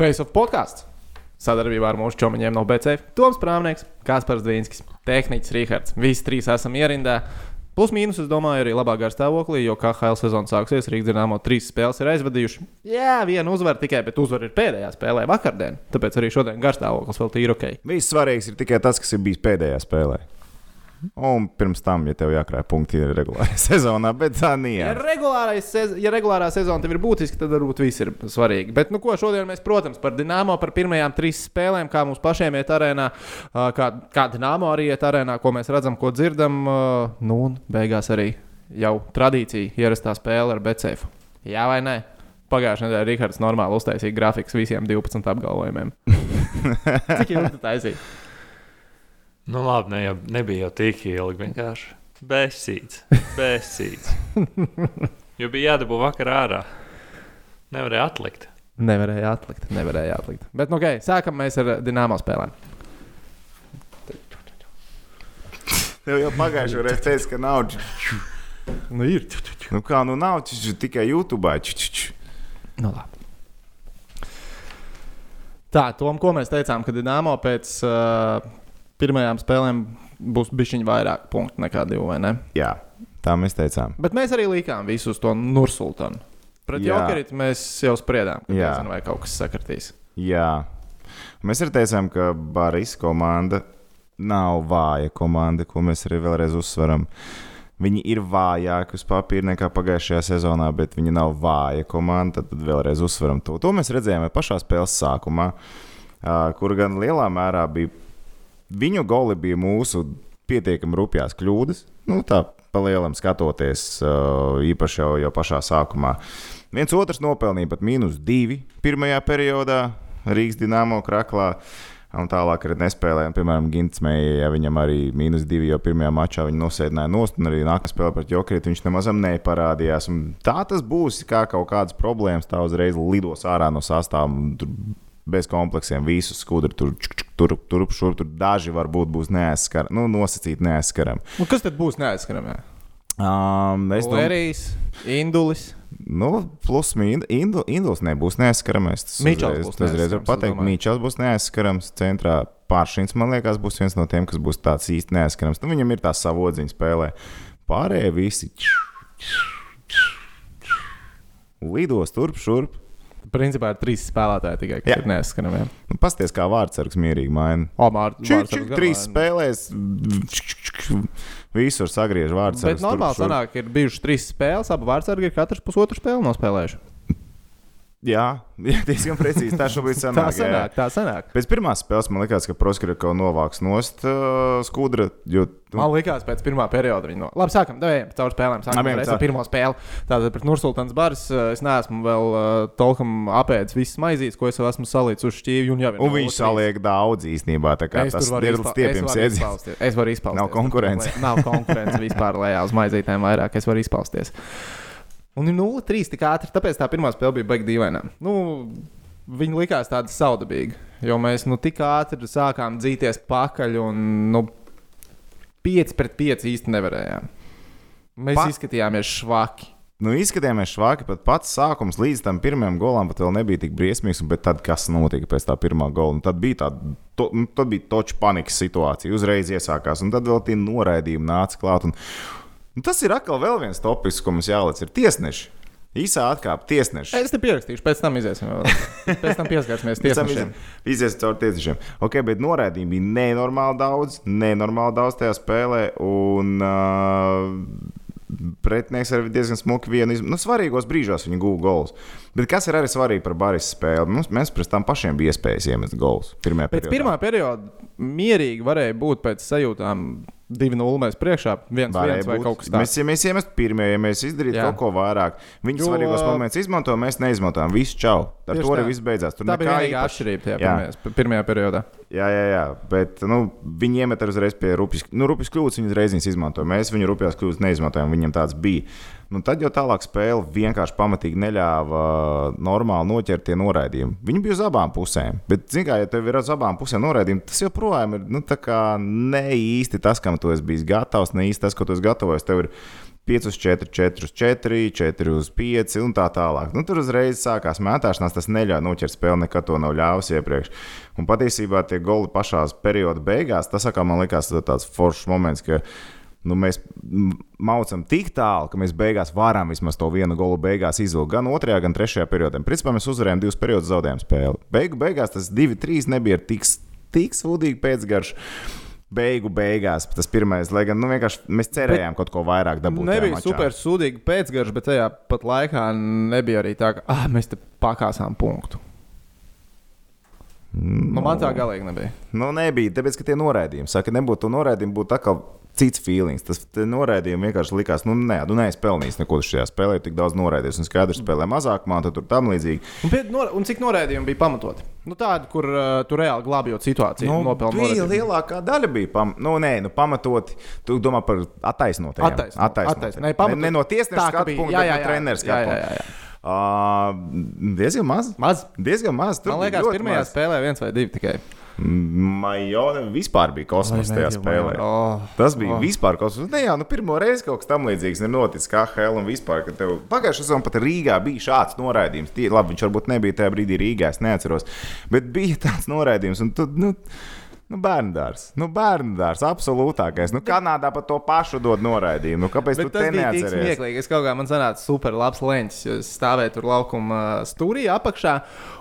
Face of podkāsts. Sadarbībā ar mūsu čomiņiem no BC. Toms Prāvnieks, Kaspars Dvīnskis, Tehniķis Rīgards. Visi trīs esam ierindā. Plus mīnus, es domāju, arī labākā stāvoklī, jo KHL sezona sāksies. Rīgas dīnāmo trīs spēles ir aizvadījuši. Jā, viena uzvara tikai, bet uzvara ir pēdējā spēlē vakardien. Tāpēc arī šodien garstāvoklis vēl ir ok. Viss svarīgs ir tikai tas, kas ir bijis pēdējā spēlē. Un pirms tam, ja tev jākrāj punkti, ir regulārā sezonā, bet tā nē. Ja, sez ja regulārā sezona tev ir būtiska, tad varbūt viss ir svarīgi. Bet, nu, ko šodien mēs, protams, par Dienāmo, par pirmajām trīs spēlēm, kā mums pašiem iet arēnā, kā, kā Dienāmo arī iet arēnā, ko mēs redzam, ko dzirdam. Nu, un beigās arī jau tradīcija ierastā spēle ar Becēfu. Jā vai nē? Pagājušajā nedēļā Rīgards normāli uztaisīja grafikus visiem 12 apgalvojumiem. Cik ilgi tas taisīja? Nu, labi, ne, jau, nebija jau tik ilgi. Vienkārši besīts. besīts. jo bija jādabū vakar ārā. Nevarēja atlikt. Nevarēja atlikt. Nevarēja atlikt. Bet, nu, ok, sākam mēs ar dīnāmo spēlēm. Tev jau pagājušajā reizē teica, ka nav. Nu, ir. Nu, kā nu nav, tikai YouTube. Nu, labi. Tā, Tom, ko mēs teicām, ka Dienāmo pēc uh, pirmajām spēlēm būs bišķiņi vairāk punktu nekā divi, vai ne? Jā, tā mēs teicām. Bet mēs arī likām visu uz to Nursultanu. Pret Jokerit mēs jau spriedām, ka nezinu, vai kaut kas sakritīs. Jā. Mēs arī teicām, ka Baris komanda nav vāja komanda, ko mēs arī vēlreiz uzsveram. Viņi ir vājāki uz papīra nekā pagājušajā sezonā, bet viņi nav vāja komanda. Tad vēlreiz uzsveram to. To mēs redzējām pašā spēles sākumā, kur gan lielā mērā bija Viņu goli bija mūsu pietiekami rupjās kļūdas. Nu, tā palielam skatoties, īpaši jau, jau pašā sākumā. Viens otrs nopelnīja pat mīnus divi pirmajā periodā Rīgas dīnāmo kraklā. Un tālāk arī nespēlēja. Piemēram, Gintsmēja, ja viņam arī mīnus divi jau pirmajā mačā viņa nosēdināja nost, un arī nākamā spēlē pret Jokrītu viņš nemaz neparādījās. Un tā tas būs, kā kaut kādas problēmas, tā uzreiz lidos ārā no sastāvā bez kompleksiem, visus skudru tur, tur, tur, šur, tur daži varbūt būs neaizskarami, nu, nosacīti neaizskarami. Nu, kas tad būs neaizskarami? Um, es domāju, Lērijas, Indulis. Nu, plus mīnus, indu, Induls nebūs neaizskarams. Mīčels būs neaizskarams. Es varu pateikt, Mīčels būs neaizskarams. Centrā pāršins, man liekas, būs viens no tiem, kas būs tāds īsti neaizskarams. Nu, viņam ir tā savodziņa spēlē. Pārējie visi lidos turp šurp. Principā ir trīs spēlētāji tikai, kas Jā. ir neaizskanami. Nu, Pasties, kā vārdsargs mierīgi maina. O, mār, čik, čik, trīs spēlēs. Visur sagriež vārds. Bet normāli sanāk, ir bijušas trīs spēles, abi vārdsargi ir katrs pusotru spēli nospēlējuši. Jā, diezgan precīzi. Tā šobrīd sanāk. tā sanāk, jā. tā sanāk. Pēc pirmās spēles man liekas, ka Proskrika novāks nost uh, skudra. Jo. Man liekas, pēc pirmā perioda viņa no. Labi, sākam, devējiem caur spēlēm. Sākam ar tā. pirmo spēli. Tātad pret Nursultāns Bārs es neesmu vēl uh, tolkam apēdis visas maizītes, ko es esmu salīdzis uz šķīvi. Un, un viņš saliek daudz īstenībā. Es tas ir stiepjams iedziens. Es varu izpausties. Nav konkurence. Nav konkurence vispār lejā uz maizītēm vairāk. Es varu izpausties. Un ir 0-3 tik ātri, tāpēc tā pirmā spēle bija baigta dīvainā. Nu, viņi likās tādi saudabīgi, jo mēs nu, tik ātri sākām dzīties pakaļ un nu, 5 pret 5 īsti nevarējām. Mēs pa... izskatījāmies švaki. Nu, izskatījāmies švaki, pat pats sākums līdz tam pirmajam golam pat vēl nebija tik briesmīgs. Bet tad, kas notika pēc tā pirmā gola, nu, tad bija tāda to, nu, tad bija toča panikas situācija. Uzreiz iesākās, un tad vēl tie noraidījumi nāca klāt. Un tas ir atkal viens topisks, ko mums jāliec, ir tiesneši. Īsā atkāpe tiesneši. Es te pierakstīšu, pēc tam iziesim. Pēc tam pieskarsimies tiesnešiem. Iziesim caur tiesnešiem. Ok, bet noraidījumi bija nenormāli daudz, nenormāli daudz tajā spēlē. Un, uh, pretinieks arī diezgan smuki vienu izmantoja. Nu, svarīgos brīžos viņi guva golus. Bet kas ir arī svarīgi par Baris spēli? Mums, mēs pēc tam pašiem bija iespējas iemest golus. Pirmajā pēc periodā. pirmā perioda mierīgi varēja būt pēc sajūtām 2-0 mēs priekšā, 1-1 vai kaut kas tāds. Mēs, ja mēs iemestu pirmie, ja mēs izdarītu kaut ko vairāk, viņi svarīgos momentus izmanto, mēs neizmantojam. Visu čau. Ar to arī viss beidzās. Tur tā bija vienīgā atšķirība tajā pirmajās, pirmajā periodā. Jā, jā, jā, bet nu, viņi iemet uzreiz pie rupjas, nu, rupjas kļūdas, viņi uzreiz izmanto. Mēs viņu rupjās kļūdas neizmantojam, viņiem tāds bija. Nu, tad jau tālāk spēle vienkārši pamatīgi neļāva normāli noķert tie noraidījumi. Viņi bija uz abām pusēm. Bet, zināmā mērā, ja tev ir uz abām pusēm noraidījumi, tas joprojām ir nu, ne īsti tas, kam tu esi bijis gatavs, ne īsti tas, ko tu esi ir 5 uz 4, 4 uz 4, 4 uz 5 un tā tālāk. Nu, tur uzreiz sākās mētāšanās, tas neļāva noķert spēli, nekad to nav ļāvis iepriekš. Un patiesībā tie goli pašā perioda beigās, tas, kā man likās, tāds foršs moments, ka nu, mēs maucam tik tālu, ka mēs beigās varam vismaz to vienu golu beigās izvilkt gan otrajā, gan trešajā periodā. Principā mēs uzvarējām divus periodus, zaudējām spēli. Beigu beigās tas 2-3 nebija tik, tik sūdīgi pēcgarš beigu beigās. Tas pirmais, lai gan nu, mēs cerējām bet kaut ko vairāk dabūt. Nebija super sūdīgi pēcgarš, bet tajā pat laikā nebija arī tā, ka ah, mēs te pakāsām punktu. Nu, nu, man tā galīgi nebija. Nu, nebija, tāpēc, ka tie noraidījumi, saka, nebūtu to noraidījumu, būtu atkal cits feelings. Tas noraidījums vienkārši likās, nu, nē, nu, neesmu pelnījis neko šajā spēlē, tik daudz noraidījis. Un skaidrs, spēlē mazāk, man tur tam līdzīgi. Un, pie, nor, un cik noraidījumi bija pamatoti? Nu, tādi, kur uh, tu reāli glābjot situāciju. Nu, bija lielākā daļa bija pam, nu, nē, nu, pamatoti. Tu domā par attaisnotību. Attaisnot. Attaisnot. Attaisnot. Ne, pamatoti. ne, ne no tiesneša skatu punkta, bet no treneru skatu punkta. Uh, diezgan maz. maz. Diezgan maz. Tur Man liekas, pirmajā maz. spēlē viens vai divi tikai. Majone vispār bija kosmosa tajā spēlē. Oh, Tas bija oh. vispār kosmos. Ne jau nu, pirmo reizi kaut kas tamlīdzīgs ir noticis, kā Helēna vispār. Pagājušā sezonā pat Rīgā bija šāds noraidījums. Tie, labi, viņš varbūt nebija tajā brīdī Rīgā, es neatceros. Bet bija tāds noraidījums. Un, tu, nu, Nu, bērndārs, nu, bērndārs, absolūtākais. Nu, Kanādā pat to pašu dod noraidījumu. Nu, kāpēc Bet tu tas bija smieklīgi? Es kaut kā man sanāca super labs leņķis, jo es stāvēju tur laukuma stūrī apakšā.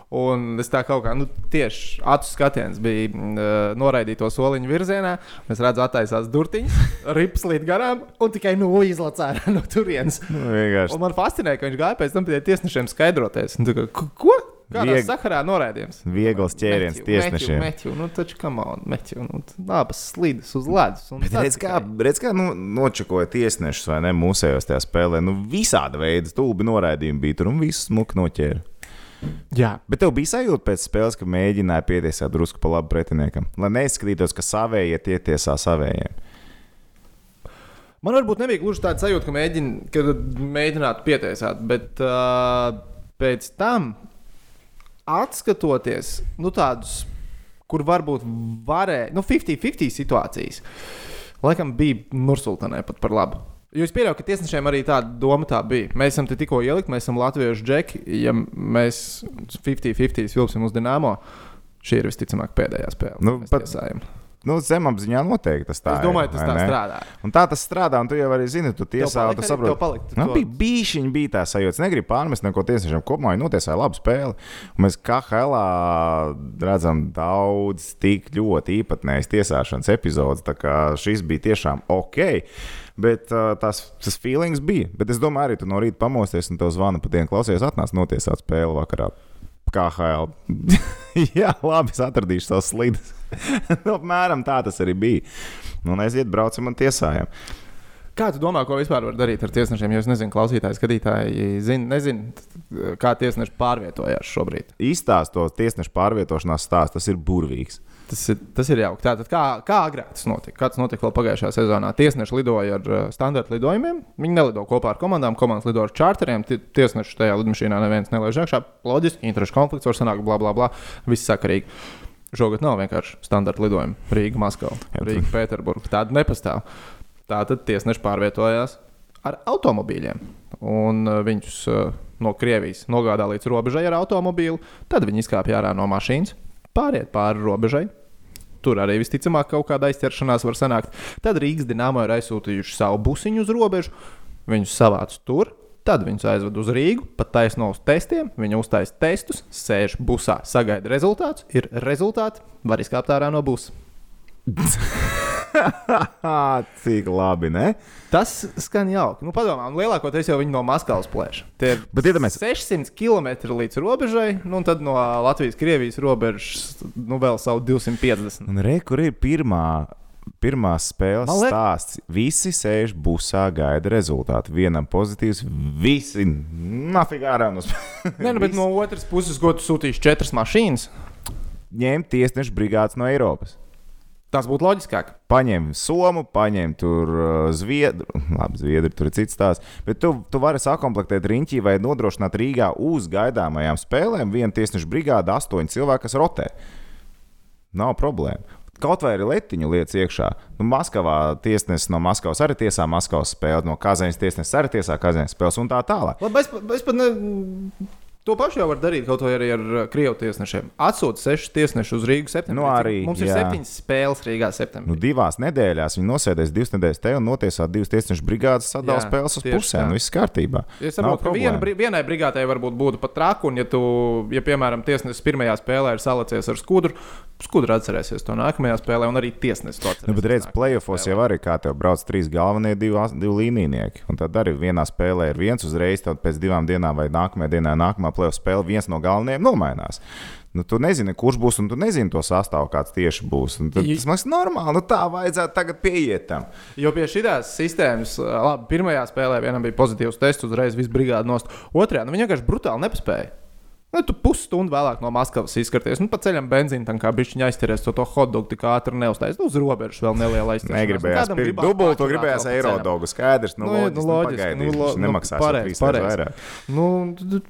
Un es tā kā nu, tieši acu skatiens bija uh, noraidīto soliņu virzienā. Es redzu, attaisās durtiņas, rips līdz garām un tikai nu izlacā no turienes. Nu, man fascinē, ka viņš gāja pēc tam pie tiesnešiem skaidroties. Kā, ko? Kādā Vieg... sakarā noraidījums? Viegls ķēriens tiesnešiem. Meķu, nu, taču, come on, meķu, nu, labas slīdes uz ledus. Bet redz, kā, redz, kā nu, nočakoja tiesnešus vai ne mūsējos tajā spēlē. Nu, visāda veida stulbi noraidījumi bija tur un visu smuku noķēra. Jā. Bet tev bija sajūta pēc spēles, ka mēģināja pietiesāt drusku pa labu pretiniekam, lai neizskatītos, ka savējie tietiesā savējiem. Man varbūt nebija gluži tāda sajūta, ka, mēģin, ka mēģinātu pietiesāt, bet uh, pēc tam atskatoties, nu, tādus, kur varbūt varēja, nu, 50-50 situācijas, laikam bija Nursultanē pat par labu. Jo es pieļauju, ka tiesnešiem arī tāda doma tā bija. Mēs esam te tikko ielikt, mēs esam latviešu džeki. Ja mēs 50-50 vilksim uz Dienāmo, šī ir visticamāk pēdējā spēle. Nu, pat, tiesājam. Nu, zemapziņā noteikti tas tā es domāju, ir. Tas tā ne? strādā. Un tā tas strādā, un tu jau arī zini, tu tiesā, tu saproti, ka palikt, nu, bija bišķiņi, bija tā sajūta. Negribu pārmest neko tiesnešiem kopumā, viņi notiesāja labu spēli. Un mēs kā helā redzam daudz tik ļoti īpatnējas tiesāšanas epizodes, tā kā šis bija tiešām ok. Bet uh, tas, tas feelings bija. Bet es domāju, arī tu no rīta pamosties un tev zvana pa dienu klausies, atnāc notiesāt spēli vakarā. KHL. Jā, labi, es atradīšu savus slīdus. Nu, apmēram tā tas arī bija. Nu, un aiziet, braucam un tiesājam. Kā tu domā, ko vispār var darīt ar tiesnešiem? Jo es nezinu, klausītāji, skatītāji, zin, nezinu, kā tiesneši pārvietojās šobrīd. Īstās to tiesnešu pārvietošanās stāsts, tas ir burvīgs. Tas ir, tas ir jauki. Tātad, kā, kā agrāk tas notika? Kāds notika vēl pagājušajā sezonā? Tiesneši lidoja ar uh, standarta lidojumiem. Viņi nelido kopā ar komandām, komandas lido ar čārteriem. Tiesneši tajā lidmašīnā neviens nelaiž iekšā. Loģiski, interešu konflikts var sanākt, bla, bla, bla. Viss sakarīgi. Šogad nav vienkārši standarta lidojuma. Rīga, Maskava, Rīga, Pēterburga. Tāda nepastāv. Tātad tiesneši pārvietojās ar automobīļiem. Un uh, viņus uh, no Krievijas nogādā līdz robežai ar automobīlu. Tad viņi izkāpa ārā no mašīnas, pāriet pāri robežai. Tur arī visticamāk kaut kāda aizķeršanās var sanākt. Tad Rīgas dīnāmo ir aizsūtījuši savu busiņu uz robežu. Viņus savāc tur, Tad viņus aizved uz Rīgu, pat taisno uz testiem. Viņi uztaisīja testus, sēž busā, sagaida rezultātus. Ir rezultāti, var izkāpt ārā no busa. Cik labi, ne? Tas skan jauki. Nu, padomā, lielākoties jau viņi no Maskavas plēš. Tie ir Bet, ja mēs... 600 km līdz robežai, nu, un tad no Latvijas-Krievijas robežas nu, vēl savu 250. Un re, kur ir pirmā pirmās spēles liek... stāsts. Visi sēž busā, gaida rezultātu. Vienam pozitīvs, visi nafigā ārā no spēles. Nē, nu, bet no otras puses, ko tu sūtīsi četras mašīnas? Ņemt tiesnešu brigādes no Eiropas. Tas būtu loģiskāk. Paņem somu, paņem tur uh, zviedru. Labi, zviedri tur ir cits stāsts. Bet tu, tu vari sakomplektēt riņķī vai nodrošināt Rīgā uz gaidāmajām spēlēm vienu tiesnešu brigādi, astoņi cilvēki, kas rotē. Nav problēma kaut vai arī letiņu lietas iekšā. Nu, Maskavā tiesnesis no Maskavas arī tiesā Maskavas spēli, no Kazanas tiesnesis arī tiesā Kazanas spēles un tā tālāk. Labi, es, es pat ne. To pašu jau var darīt kaut vai arī ar uh, krievu tiesnešiem. Atsūta sešus tiesnešus uz Rīgas septembrī. Nu, arī, Mums ir jā. septiņas spēles Rīgā septembrī. Nu, divās nedēļās viņi nosēdēs divas nedēļas te un notiesās divas tiesnešu brigādes, sadalās Jā, spēles uz pusēm. Nu, viss kārtībā. Es saprotu, ka viena, vienai brigādei varbūt būtu pat traku, un, ja, tu, ja piemēram, tiesnesis pirmajā spēlē ir salicies ar skudru, skudra atcerēsies to nākamajā spēlē, un arī tiesnesis to atcerēsies. Nu, bet redziet, plēsofos jau arī kā tev brauc trīs galvenie divi, divi līnijnieki. Un tad arī vienā spēlē ir viens uzreiz, tad pēc divām dienām vai nākamajā dienā, nākamā plēsofa spēle, viens no galvenajiem nomainās. Nu, tu nezini, kurš būs, un tu nezini to sastāvu, kāds tieši būs. Tad, tas man liekas, normāli. Nu, tā vajadzētu tagad pieiet tam. Jo pie šīs sistēmas, labi, pirmajā spēlē vienam bija pozitīvs tests, uzreiz viss brigāde nost. Otrajā, nu, viņi vienkārši brutāli nepaspēja. Nu, tu pusstundu vēlāk no Maskavas izskaties, nu, pa ceļam benzīna tam kā bišķiņa aizķeries to, to hotdogu tik ātri neuztais. Nu, uz robežas vēl neliela aizķeršanās. Negribējās Nu, pirkt dubultu, gribējās eiro dogu. Skaidrs, nu, Nu, loģiski, nu, nu, loģiski, pagaidīšu, nu, lo- nu, nemaksās reizes pareizi. vairāk. Nu,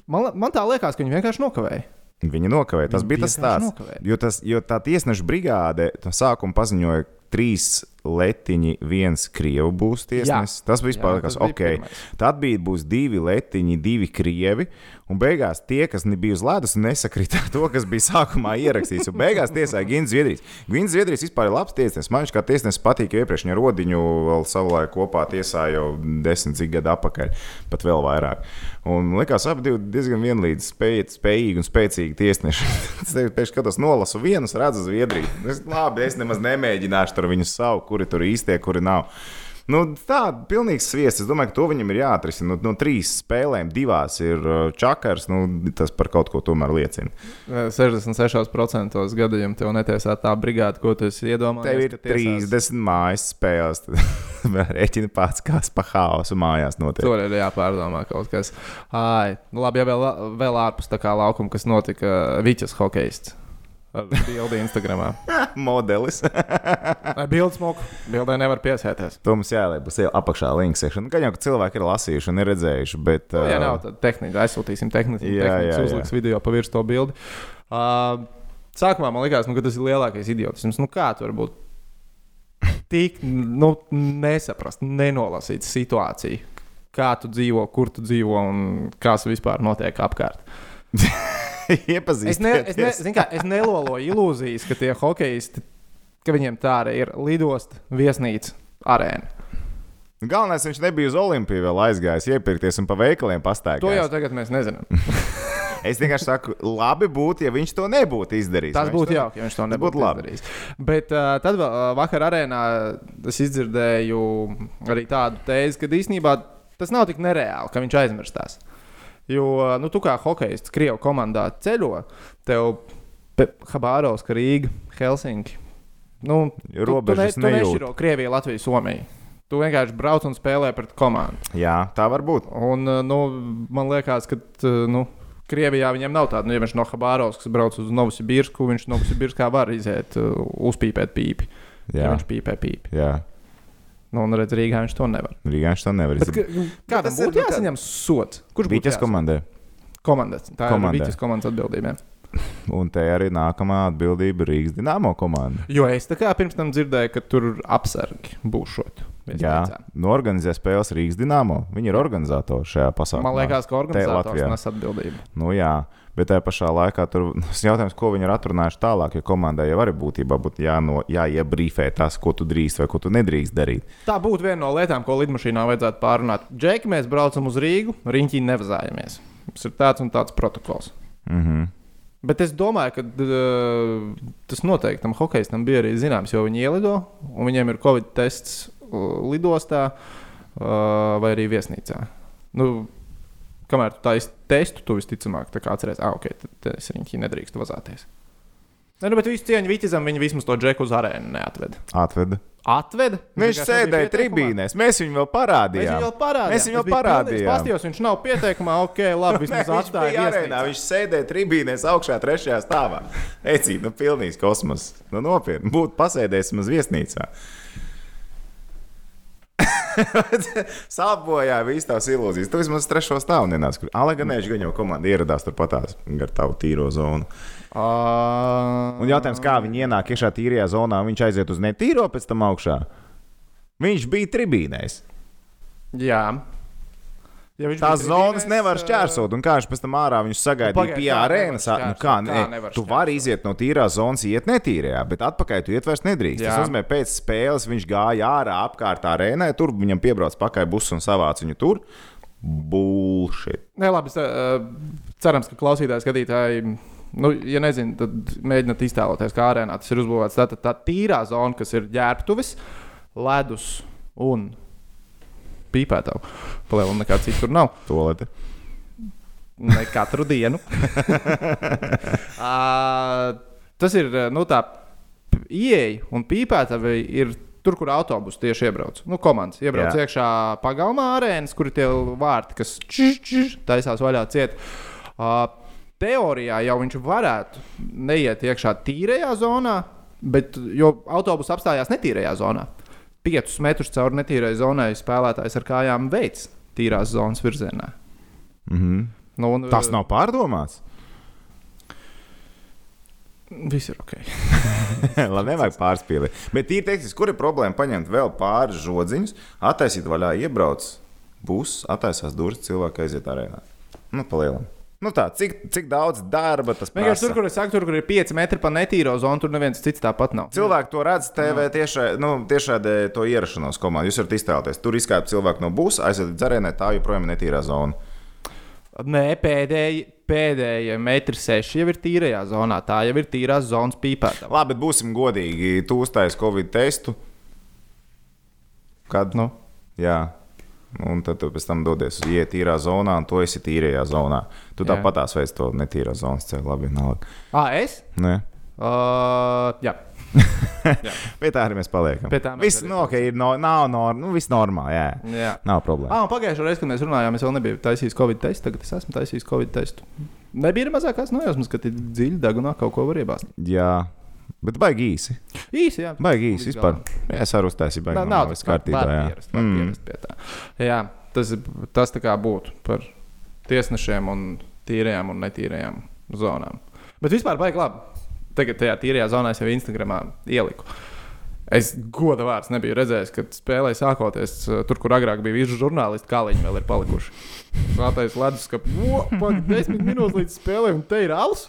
man, man tā liekas, ka viņi vienkārši nokavēja. Viņi nokavēja. Tas Viņi bija tas stāsts. Jo, tas, jo tā tiesneša brigāde no sākuma paziņoja, trīs letiņi, viens krievu būs tiesnesis. Tas bija Jā, vispār tas bija ok. pirmais. Tad bija būs divi letiņi, divi krievi. Un beigās tie, kas nebija uz ledus, nesakrita ar to, kas bija sākumā ierakstīts. Un beigās tiesāja Gins Zviedrijs. Gins Zviedrijs vispār ir labs tiesnesis. Man viņš kā tiesnesis patīk, jo iepriekš viņa rodiņu vēl savulaik kopā tiesāja jau desmit gadu atpakaļ, pat vēl vairāk. Un likās, abi divi diezgan vienlīdz spēj, spējīgi un spēcīgi tiesneši. Es pēc skatos nolasu vienus, redzu Zviedriju. Es, labi, es nemaz nemēģināšu tur viņus saukt, kuri tur īstie, kuri nav. Nu, tā ir pilnīgs sviests. Es domāju, ka to viņam ir jāatrisina. No, no trīs spēlēm, divās ir uh, čakars. Nu, tas par kaut ko tomēr liecina. 66% gadījumu tev netiesā tā brigāde, ko tu iedomājies. Tev ir ka tiesās. 30 mājas spēles. Tad Rēķini pats, kas pa haosu mājās notiek. Tur ir jāpārdomā kaut kas. Ai, nu labi, ja vēl, vēl ārpus tā kā laukuma, kas notika Vīķis hokejists. Ar bildi Instagramā. Modelis. Vai bildes smoku? Bildē nevar piesēties. to mums jāieliek būs jau apakšā links. Gan jau, ka cilvēki ir lasījuši un ir redzējuši. Bet, uh, nav, tad tehniski aizsūtīsim tehniku. Jā, jā, jā. Uzliks video pa virsmu to bildi. Uh, sākumā man likās, nu, ka tas ir lielākais idiotisms. Nu, kā tu vari būt tik nu, nesaprast, nenolasīt situāciju? Kā tu dzīvo, kur tu dzīvo un kas vispār notiek apkārt. Es, ne, es, ne, zini kā, es neloloju ilūzijas, ka tie hokeisti, ka viņiem tā arī ir lidosta, viesnīca, arēna. Galvenais, viņš nebija uz Olimpiju vēl aizgājis, iepirkties un pa veikaliem To jau tagad mēs nezinām. Es vienkārši saku, labi būtu, ja viņš to nebūtu izdarījis. Tas būtu jauki, ja viņš to nebūtu būtu labi. izdarījis. Bet uh, tad vēl, uh, vakar arēnā es izdzirdēju arī tādu tēzi, ka īstenībā tas nav tik nereāli, ka viņš aizmirstās. Jo, nu, tu kā hokejists Krievijas komandā ceļo, tev Habāros, Rīga, Helsinki. Nu, tu, Robežas tu, ne, tu nešķiro Krieviju, Latviju, Somiju. Tu vienkārši brauc un spēlē pret komandu. Jā, tā var būt. Un, uh, nu, man liekas, ka uh, nu, Krievijā viņam nav tāda, nu, ja viņš no Habārovas brauc uz Novosibirsku, viņš no Novosibirskā var iziet, uh, uzpīpēt pīpi. Ja Jā, viņš pīpē pīpi. jā. Nu, un redz, Rīgā viņš to nevar. Rīgā viņš to nevar Bet, ka, kādam tas būtu nu, jāsaņem sots? Kurš Vīķes jāsaņem? komandai. Komandas. Tā Komandai. ir Vīķes komandas atbildība. Un te arī nākamā atbildība Rīgas Dienāmo komanda. Jo es tā kā pirms tam dzirdēju, ka tur apsargi būšot. Jā, nu organizē spēles Rīgas Dienāmo. Viņi ir organizatori šajā pasākumā. Man liekas, ka organizators nes atbildību. Nu, jā, bet tajā pašā laikā tur tas jautājums, ko viņi ir atrunājuši tālāk, jo komandai jau arī būtībā būtu jāno, jāiebrīfē tas, ko tu drīkst vai ko tu nedrīkst darīt. Tā būtu viena no lietām, ko lidmašīnā vajadzētu pārunāt. Džeki, mēs braucam uz Rīgu, riņķī nevazājamies. Mums ir tāds un tāds protokols. Mm -hmm. Bet es domāju, ka uh, tas noteikti tam hokeistam bija arī zināms, jo viņi ielido un viņiem ir covid tests lidostā uh, vai arī viesnīcā. Nu, kamēr tu taisīsi testu, tu visticamāk atceries, ah, ok, tad es riņķī nedrīkst vazāties. Ne, nu, bet visu cieņu Vīķizam viņi vismaz to džeku uz arēnu neatveda. Atveda. Atveda? Viņš vienkārši sēdēja tribīnēs, mēs viņu vēl Mēs parādījām. viņu vēl parādījām. Mēs viņu vēl parādījām. Pastījos, viņš nav pieteikumā, ok, labi, Nē, vismaz viņš atstāja bija arēnā, viņš sēdēja tribīnēs augšā, trešajā stāvā. Ecīt, nu, pilnīgs kosmos. Nu, nopietni, būtu pasēdējis maz viesnīcā. Sāpojā visas tās ilūzijas. Tu vismaz trešo stāvu nenāc. Ā, Lai gan jau komanda ieradās turpatās gar tavu tīro zonu. Uh, Un jautājums, kā viņi ienāk iekšā tīrajā zonā, viņš aiziet uz netīro pēc tam augšā. Viņš bija tribīnēs. Jā. Ja Tās zonas nevar šķērsot, un kā viņš pēc tam ārā viņus sagaidīja Pagaid, pie kā arēnas. Nu, kā, Kā ne, nevar tu vari iziet no tīrās zonas, iet netīrajā, bet atpakaļ tu iet vairs nedrīkst. Jā. Tas nozīmē, pēc spēles viņš gāja ārā apkārt arēnai, tur viņam piebrauc pakaļ bus un savāc viņu tur. Bullshit. Nē, labi. Cerams, ka klausītāji, skatītāji. Nu, ja nezinu, tad mēģiniet iztēloties, kā arēnā tas ir uzbūvēts. Tā tad tā tīrā zona, kas ir ģērbtuves, ledus un pīpētavu. Palielināt, nekā citur nav. Tolete. Ne katru dienu. uh, tas ir nu, tā ieeja un pīpētava ir tur, kur autobusu tieši iebrauc. Nu, komandas iebrauc Jā. Iekšā pagalmā arēnas, kur ir tie vārti, kas čiš, čiš, taisās vaļā ciet. Uh, teorijā jau viņš varētu neiet iekšā tīrajā zonā, bet jo autobus apstājās netīrajā zonā. Piecus metrus cauri netīrai zonai spēlētājs ar kājām veids tīrās zonas virzienā. Mhm. Nu, un, Tas nav pārdomāts. Viss ir ok. Lai nevajag pārspīlēt. Bet ir teiks, kur ir problēma paņemt vēl pāris žodziņus, attaisīt vaļā, iebrauc būs, attaisās durvis, cilvēki aiziet arēnā. Nu, palielam. Nu tā, cik, cik daudz darba tas Vienkārši tur, prasa? kur es saku, tur, kur ir 5 metri pa netīro zonu, tur neviens cits tāpat nav. Cilvēki to redz TV tiešā, nu, tiešādē to ierašanos komandā. Jūs varat iztēloties, tur izkāpa cilvēki no būs, aiziet dzerēnē, tā joprojām ir netīrā zona. Nē, pēdējie, pēdējie metri seši jau ir tīrajā zonā. Tā jau ir tīrās zonas pīpēta. Labi, bet būsim godīgi. Tu uztaisīji Covid testu. Kad? Nu. Jā. Un tad tu pēc tam dodies uz ietīrā zonā, un tu esi tīrajā zonā. Tu tāpat tās veids to netīrā zonas ceļu. Labi, nav. Ah, es? Nē. Uh, jā. Pie tā arī mēs paliekam. Pie tā mēs Viss, arī nu, okay, ir no, nav, no, nu, viss normāli. Jā. jā. Nav problēma. Ah, un pagājušajā reizē, kad mēs runājām, es vēl nebiju taisījis Covid testu. Tagad es esmu taisījis Covid testu. Nebija mazākās nojausmas, ka ir dziļi degunā kaut ko var iebāzt. Jā, bet baigi īsi. Īsi, jā. Baigi īsi vispār. Jā, es arī uztaisīju, baigi Nav, nav viss kārtībā. Jā. pierast, Mm. pierast pie tā. Jā, tas, tas tā kā būtu par tiesnešiem un tīrajām un netīrajām zonām. Bet vispār baigi labi. Tagad tajā tīrajā zonā es jau Instagramā ieliku. Es goda vārds nebiju redzējis, kad spēlēju sākoties uh, tur, kur agrāk bija visi žurnālisti, kā viņi vēl ir palikuši. Sātais ledus, ka pagaidi desmit minūtes līdz spēlē, un te ir alus.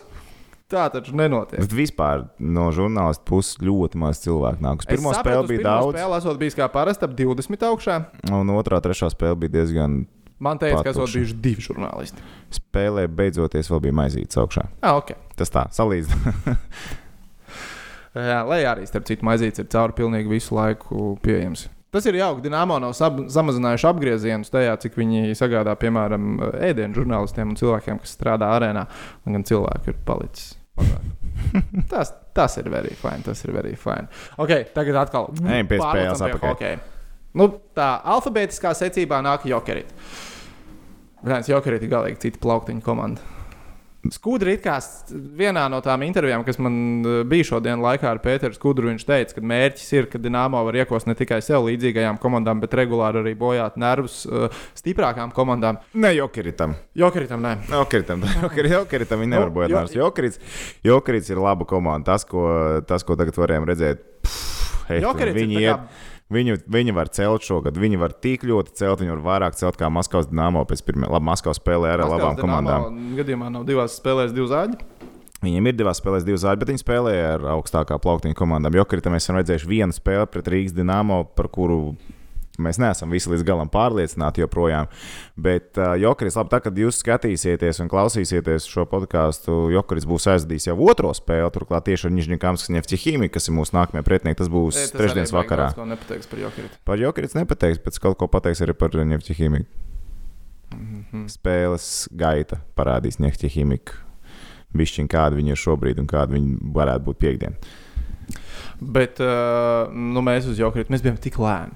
Tā taču nenotiek. Bet vispār no žurnālistu puses ļoti maz cilvēku nāk. Uz pirmo sapratu, spēli bija daudz, Spēle esot bijis kā parasti ap 20 augšā. un otrā, trešā spēle bija diezgan. Man teica, ka esot Patukša. bijuši divi žurnālisti. Spēlē beidzoties vēl bija maizītes augšā. Ah, ok. Tas tā, salīdzinājums. Lai arī starp citu maizītes ir cauri pilnīgi visu laiku pieejams. Tas ir jauki. Dienāmo nav samazinājuši apgriezienus tajā, cik viņi sagādā, piemēram, ēdienu žurnālistiem un cilvēkiem, kas strādā arēnā. Gan cilvēku ir palicis. Tas, tas ir very fine. Tas ir very fine. Okay, tagad atkal. Pie pārlecam spēles atpakaļ. hokeja. Nu, tā alfabētiskā secībā nāk Jokerīt. Viens Jokerīt ir galīgi cita plauktiņa komanda. Skudri it kā vienā no tām intervijām, kas man eh, bija šodien laikā ar Pēteru Skudru, viņš teica, ka mērķis ir, ka Dienāmo var iekost ne tikai sev līdzīgajām komandām, bet regulāri arī bojāt nervus uh, stiprākām komandām. Ne jokeritam. Jokeritam, nē. Jokeritam, Jokeri- Jokeritam viņi nevar jo- nārs. Jokerits, Jokerits ir laba komanda. Tas, ko, tas, ko tagad varējām redzēt, pff, hei, ir viņi, tā kā- viņu, viņi var celt šogad. Viņi var tik ļoti celt, viņi var vairāk celt kā Maskavas Dīnāmo pēc pirmā. Labi, Maskavas spēlē ar Maskavas labām komandām. Dinamo Gadījumā nav divās spēlēs divu zāģi. Viņiem ir divas spēles, divas zāģi, bet viņi spēlēja ar augstākā plauktiņa komandām. Jokrita mēs esam redzējuši vienu spēli pret Rīgas Dienāmo, par kuru mēs neesam visi līdz galam pārliecināti joprojām. Bet uh, Jokrits, labi, tā, kad jūs skatīsieties un klausīsieties šo podkāstu, Jokrits būs aizdījis jau otro spēli, turklāt tieši ar Nižņikāms Nefķihīmi, kas ir mūsu nākamie pretinieki. Tas būs E, tas trešdienas vakarā. ko nepateiks par Jokeritu. Par Jokrits nepateiks, bet kaut ko pateiks arī par Nefķihīmi. Mhm. Spēles gaita parādīs Nefķihīmi. Višķiņ, kāda viņi ir šobrīd un kāda viņi varētu būt piekdien. Bet uh, nu, mēs uz Jokeritu mēs bijām tik lēni.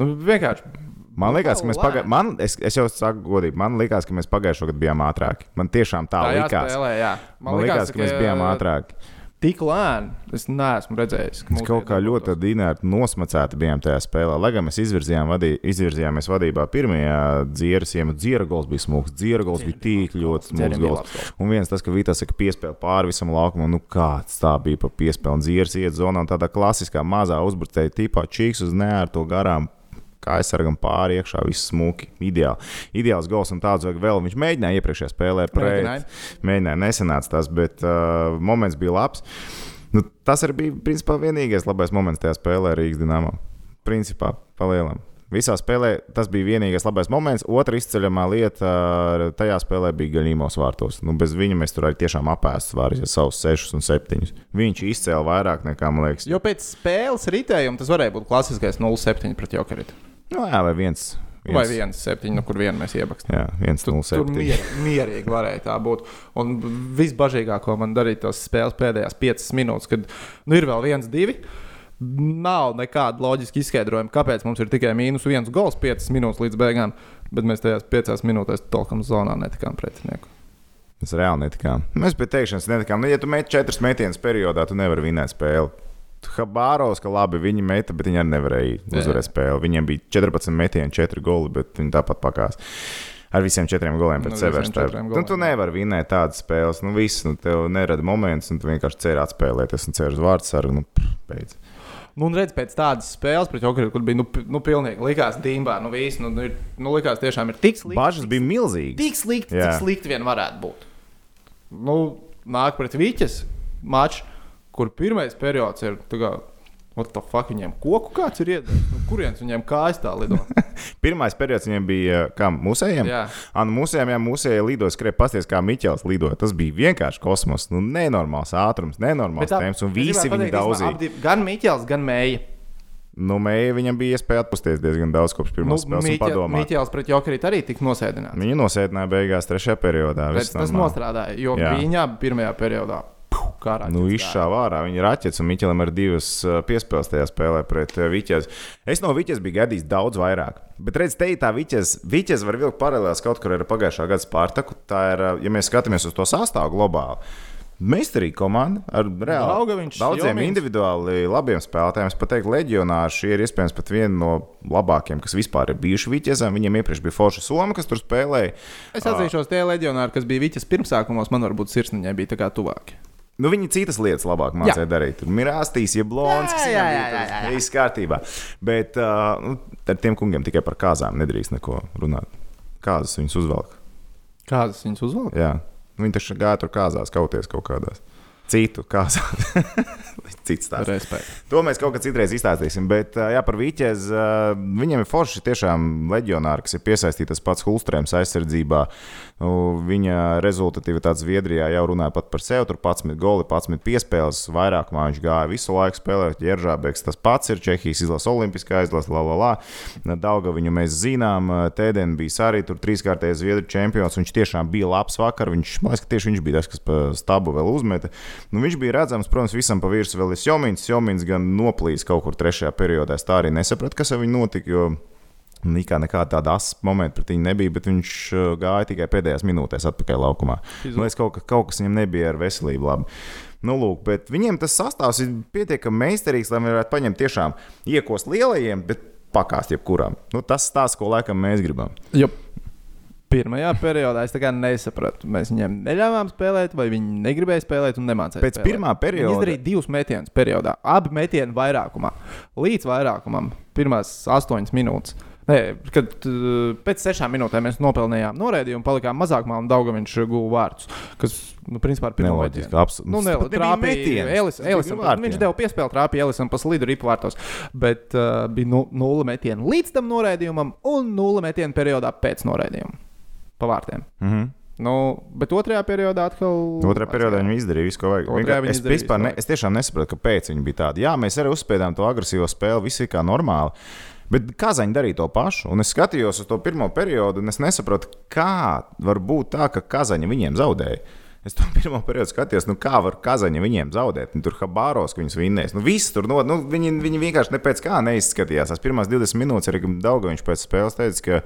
Nu, vienkārši. Man liekas, ka mēs pagājušajā gadā, es, es jau saku godīgi, man liekas, ka mēs pagājušajā gadā bijām ātrāki. Man tiešām tā, tā likās. jāspēlē, jā. Man, man liekas, ka, ka mēs bijām ātrāki. tik lēni. Es neesmu redzējis. ka Mēs kaut kā ļoti dīvaini nosmacēti bijām tajā spēlē. Lai gan mēs izvirzījām vadī, izvirzījāmies vadībā pirmajā dzieras, ja dziera gols bija smūgs, dziera gols bija tik ļoti smūgs gols. Un viens tas, ka Vītas saka, piespēle pāri visam laukumam, nu kāds tā bija pa piespēli. Dzieras iet zonā un tādā klasiskā mazā uzbrucēja tipā čīks uz neērto garām. Kā aizsargam pāri iekšā, viss smuki. Ideāli. Ideāls gols un tāds vajag vēl. Viņš mēģināja iepriekšējā spēlē pret. Mēģināja. Nesanāca tas, bet uh, moments bija labs. Nu, tas arī bija principā vienīgais labais moments tajā spēlē Rīgas dīnāmā. Principā, palielam. Visā spēlē tas bija vienīgais labais moments. Otra izceļamā lieta uh, tajā spēlē bija Gaļīmos vārtos. Nu, bez viņa mēs tur arī tiešām apēstam vārus, ja savus sešus un septiņus. Viņš izcēla vairāk nekā, man liekas, Jo pēc spēles ritējuma tas varēja būt klasiskais 0-7 pret Jokeru. Nu, jā, vai viens. viens Vai 1-7, nu, kur vienu mēs iebakstām. Jā, viens no Tur septiņiem. mier, mierīgi varēja tā būt. Un visbažīgāko man darīt tos spēles pēdējās piecas minūtes, kad nu, ir vēl viens, divi. Nav nekāda loģiska izskaidrojuma, kāpēc mums ir tikai mīnus viens gols, piecas minūtes līdz beigām, bet mēs tajās piecās minūtēs tolkam zonā netikām pretinieku. Mēs reāli netikām. Mēs pie teikšanas netikām. Nu, ja tu met četras metienas periodā, tu nevari vinēt spēli. Habāros, ka labi viņi meta, bet viņi arī nevarēja uzvarēt spēli. Viņiem bija 14 metieni, 4 goli, bet viņi tāpat pakās. Ar visiem četriem goliem Nu, pēc visiem sevis. Nu, tu nevari vinēt tādas spēles. Nu, viss, nu, tev nerada moments, un tu vienkārši cer atspēlēties un cer uz vārdu sargu. Nu, beidz. Nu, un redz, pēc tādas spēles pret Jokeru, kur bija nu, nu, pilnīgi likās dīmbā, nu, viss, nu, nu, ir, nu, likās tiešām ir tik slikti. Bažas bija milzīgas. Tik slikti, Jā. cik slikti vien varētu būt. Nu, nāk pret Vīķes maču, kur pirmais periods ir. Kā, What the fuck viņiem koku kāds ir iedevis? Nu, kurienes viņiem kājas tā lido? Pirmais periods viņiem bija kam? Mūsējiem? Jā. An, mūsējiem, jā, mūsējie lidoja, skrēja pasties, kā Miķels lidoja. Tas bija vienkārši kosmos. Nu, nenormāls ātrums, nenormāls tā- temps, un visi viņi daudzīja. Gan Miķels, gan Mēja. Nu, mēja viņam bija iespēja atpūsties diezgan daudz kopš pirmās nu, spēles un padomāt. Miķels pret Jokeru arī tika nosēdināts. Viņi nosēdināja beigās trešajā periodā. Tas nostrādāja, jo viņa pirmajā periodā kā rāķis Nu, izšāva ārā. Viņa ir raķets, un Miķelim ir divas uh, piespēles tajā spēlē pret uh, Viķes. Es no Viķes biju gaidījis daudz vairāk. Bet, redziet, te ir tā Viķes. Viķes var vilkt paralēlās kaut kur ar pagājušā gada Spārtaku. Tā ir, uh, ja mēs skatāmies uz to sastāvu globāli. Meistarīga komanda ar reāli daudziem Jomins. individuāli labiem spēlētājiem. Es pat teiktu, leģionāri šie ir iespējams pat vieni no labākajiem, kas vispār ir bijuši Viķezam. Viņiem iepriekš bija Forša Soma, kas tur spēlēja. Es atzīšos, tie leģionāri, kas bija Viķes pirmsākumos, man varbūt sirsniņai bija tā kā tuvāki. Nu, viņi citas lietas labāk mācīja darīt. Tur bija rāstījis, ja blonds, kas Jā, jā, jā, jā, tur viss kārtībā. Bet uh, nu, ar tiem kungiem tikai par kāzām nedrīkst neko runāt. Kādas viņus uzvelk? Kādas viņas uzvalk? Jā. Viņi taču gāja tur kāzās, kauties kaut kādās. Citu kāzās. Cits tāds. Respekt. To mēs kaut kad citreiz izstāstīsim. Bet, jā, par Vīķēzi. Viņam ir forši tiešām leģionāri, kas ir piesaistītas pats Hulstrēms aizsardzībā. Nu, Viņa rezultatīvitāte Zviedrijā jau runāja pat par sevi. Tur 11 goli, 11 piespēles. Vairākumā viņš gāja visu laiku spēlēt. Jeržābeks tas pats ir Čehijas izlases, Olimpiskā izlase, la, la, la. Dauga viņu mēs zinām. Tēdien bija arī tur trīskārtējais Zviedru čempions. Viņš tiešām bija labs vakar. Viņš, man liekas, ka tieši viņš bija tas, kas pa stabu vēl uzmeta. Nu, viņš bija redzams, protams, visam pa virsmu vēl ir Jomins. Jomins gan noplīs kaut kur trešajā periodā. Es tā arī nesapratu, kas ar viņu notika. Jo Nikā nekāda tāda asa momenta pret viņu nebija, bet viņš uh, gāja tikai pēdējās minūtēs atpakaļ laukumā. Man liekas, kaut, ka- kaut kas viņam nebija ar veselību labi. Nu, lūk, bet viņiem tas sastāvs ir pietiekami meistarīgs, lai viņi varētu paņemt tiešām iekost lielajiem, bet pakāst jebkuram. Nu, tas stāsts, ko laikam mēs gribam. Jo pirmajā periodā es nesapratu. Mēs viņiem neļāvām spēlēt, vai viņi negribēja spēlēt un nemācīja. Pēc spēlēt. pirmā perioda- Viņi izdarīja divus metienus periodā. Abi metieni vairākumā. Līdz vairākumam, pirmās astoņas minūtes. Nē, kad pēc sešām minūtēm mēs nopelnījām noraidījumu, palikām mazākumā un daudz viņš guva vārdus. Kas, nu, principā, ir Neloģiski, metiena. abs- Nu, tas ne, pat nebija trāpīja Elis, Elisam, vārtiem. viņš deva piespēli, trāpīja Elisam pa slidu ripu vārtos. Bet uh, bija nu, nulle metienu līdz tam noraidījumam un nulle metienu periodā pēc noraidījuma pa vārtiem. Mm -hmm. Nu, bet otrajā periodā atkal. Otrajā periodā viņi izdarīja visu, ko vajag. Otrajā Vienkār- viņi Es, vispār ne, es tiešām nesaprotu, kāpēc viņi bija tādi. Jā, mēs arī uzspēlējām to agresīvo spēli, viss ir kā normāli. Bet Kazaņi darīja to pašu, un es skatījos uz to pirmo periodu, un es nesaprotu, kā var būt tā, ka Kazaņi viņiem zaudēja. Es to pirmo periodu skatījos, nu kā var Kazaņa viņiem zaudēt. Nu, tur Habāros, ka viņus vinnēs. Nu, viss tur no, nu, viņi, viņi vienkārši ne pēc kā neizskatījās. Tās pirmās 20 minūtes arī Dauga viņš pēc spēles teica, ka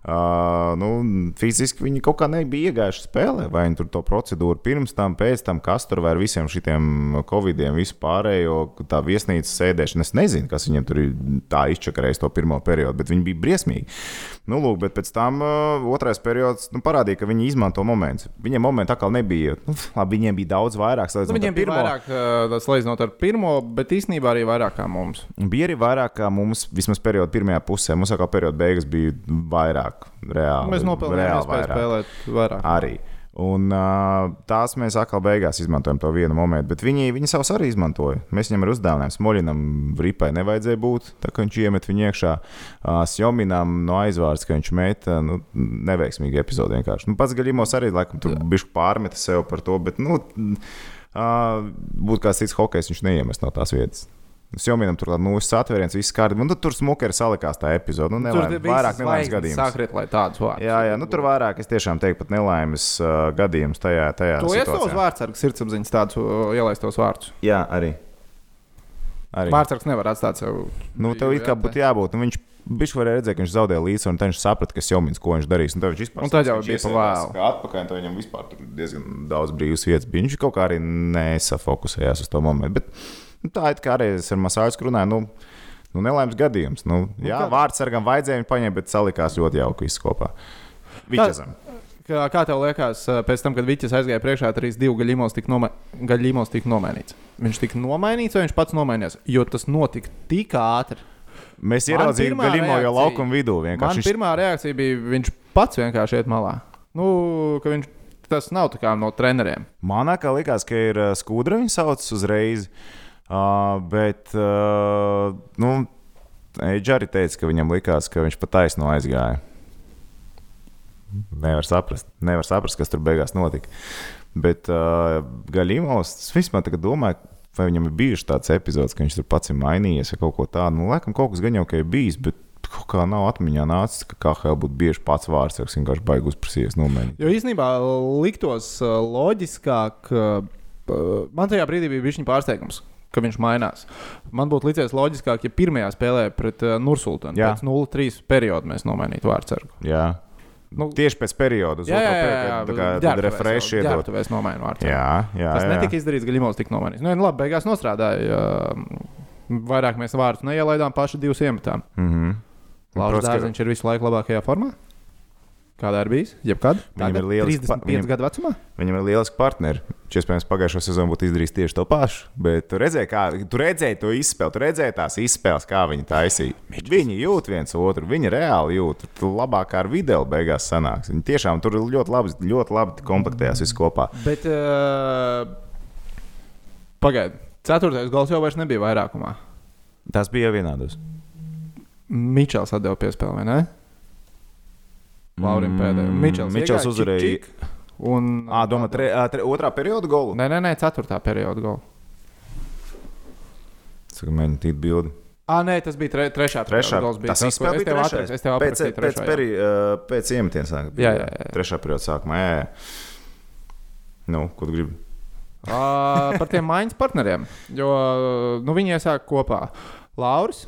Uh, nu, fiziski viņi kaut kā nebija iegājuši spēlē, vai viņi tur to procedūru pirms tam, pēc tam, kas tur vai ar visiem šitiem covidiem, vispārējo tā viesnīcas sēdēšana. Es nezinu, kas viņiem tur ir tā izčakarējis to pirmo periodu, bet viņi bija briesmīgi. Nu, lūk, bet pēc tam uh, otrais periods nu, parādīja, ka viņi izmanto momentus. Viņiem momenti atkal nebija. Nu, labi, viņiem bija daudz vairāk. Nu, viņiem bija pirmo. vairāk, uh, salīdzinot ar pirmo, bet īstenībā arī vairāk kā mums. Bija arī vairāk kā mums, vismaz periodā pirmajā pusē. Mums kā periodā beigas bija vairāk, reāli. Mēs nopelnījām iespēju spēlēt vairāk. Arī. Un, uh, tās mēs atkal beigās izmantojam to vienu momentu, bet viņi, viņi savus arī izmantoja. Mēs viņam ar uzdevumiem Smoļinam, Ripai nevajadzēja būt, tā kā viņš iemet viņu iekšā. Uh, Sjominam no aizvārds, ka viņš meta nu, neveiksmīgi epizodi vienkārši. Nu, pats Gaļimos arī laikam tur bišķi pārmeta sev par to, bet nu, uh, būtu kāds cits hokejs, viņš neiemest no tās vietas. Sjominam tur bija mūsu atvērts, viss kārtībā. Nu, tur smukeri salikās tā epizode. Nu, nelēm, vairāk nelaimes gadījumus. Sākrit, lai tādus vārdus. Jā, jā, nu tur vairāk, es tiešām teiktu, pat nelaimes uh, gadījumus tajā. tajā Tu esi savus situācijā. vārdsargus, sirdsapziņas tādus uh, ielaistos vārdus. Jā, arī. arī. Vārdsargs nevar atstāt sev. Nu, tev it kā būtu jābūt. Nu, viņš Viņš varēja redzēt, ka viņš zaudēja līdzsvaru, un tad viņš saprata, kas jau minēja, ko viņš darīs. Un tad viņš vispār tad jau bija pa iesēdās vēlu. kā Atpakaļ, tad viņam vispār tur diezgan daudz brīvas vietas bija. Viņš kaut kā arī nesafokusējās uz to momentu. Bet nu, tā ir kā arī es ar Masāļu runāju. Nu, Nu, nelaimes gadījums. Nu, jā, kā- vārdsargam vajadzēja viņu paņemt, bet salikās ļoti jauki viss kopā. Viņam. Kā, kā tev liekas, uh, pēc tam, kad Viķis aizgāja priekšā, arī divu gaļīmos tika, noma tika nomainīts? Viņš tika nomainīts vai viņš pats nomainījās? Jo tas notika tik ātri. Mēs Man ieraudzījām Gaļimo jau laukuma vidū. Man vienkārši. Viņš- pirmā reakcija bija, viņš pats vienkārši iet malā. Nu, ka viņš, tas nav no treneriem. Manā kā likās, ka ir uh, skudra viņa sauc uzreiz. Uh, bet, uh, nu, Eģis arī teica, ka viņam likās, ka viņš pat taisno aizgāja. Nevar saprast, nevar saprast, kas tur beigās notika. Bet uh, Gaļīmos, es vispār tagad domāju, vai viņam ir bijuši tāds epizods, ka viņš tur pats ir mainījies vai kaut ko tādu. Nu, laikam kaut kas gan jau ka ir bijis, bet kaut kā nav atmiņā nācis, ka KHL būtu bieži pats vārds, kas vienkārši baigus prasījies nomainīt. Jo īstenībā liktos uh, loģiskāk, uh, man tajā brīdī bija viņa pārsteigums. Ka viņš mainās. Man būtu licies loģiskāk, ja pirmajā spēlē pret uh, Nursultānu pēc 0-3 perioda mēs nomainītu vārdsargu. Jā. Nu, Tieši pēc perioda, uz jā, jā, otro jā, periodu, jā, Tas jā. netika izdarīts, ka Limons tika nomainīts. Nu, labi, beigās nostrādāja. Vairāk mēs vārdus neielaidām, paši divus iemetām. Mm -hmm. Ka- Dārziņš ir visu laiku labākajā formā. Kādā ir bijis? Jebkad? Viņam Tagad, ir lielisks pa- 35 viņam- gadu vecumā. Viņam ir lieliski partneri. Viņš, iespējams, pagājušā sezonā būtu izdarījis tieši to pašu. Bet tu redzēji, kā, tu redzēji to izspēli, tu redzēji tās izspēles, kā viņi taisīja. Viņi jūt viens otru, viņi reāli jūt. Tur labāk ar video beigās sanāks. Viņi tiešām tur ļoti labi, ļoti labi komplektējās visi kopā. Bet uh, pagaidiet, ceturtais gals jau vairs nebija vairākumā. Tas bija vienādos. Mičels atdeva piespēli, vai ne? Laurim pēdējā. Mičels, Mm, Mičels iegāja uzvarēja. Un, Ā, domā, tre, tre, otrā perioda golu. Nē, nē, nē, ceturtā perioda gala. Saka, mēģināt tīt bildi. Ah, nē, tas bija tre, trešā. Trešā bija tas tas, bija tev aprakstīju. Es tev Pēc, aprakstīju pēc, jā. peri, uh, pēc iemetienas sāk. Jā, jā, jā. Trešā perioda sākumā. Jā, jā. Nu, ko tu gribi? Uh, par tiem maiņas partneriem. Jo nu, viņi iesāk kopā Lauris,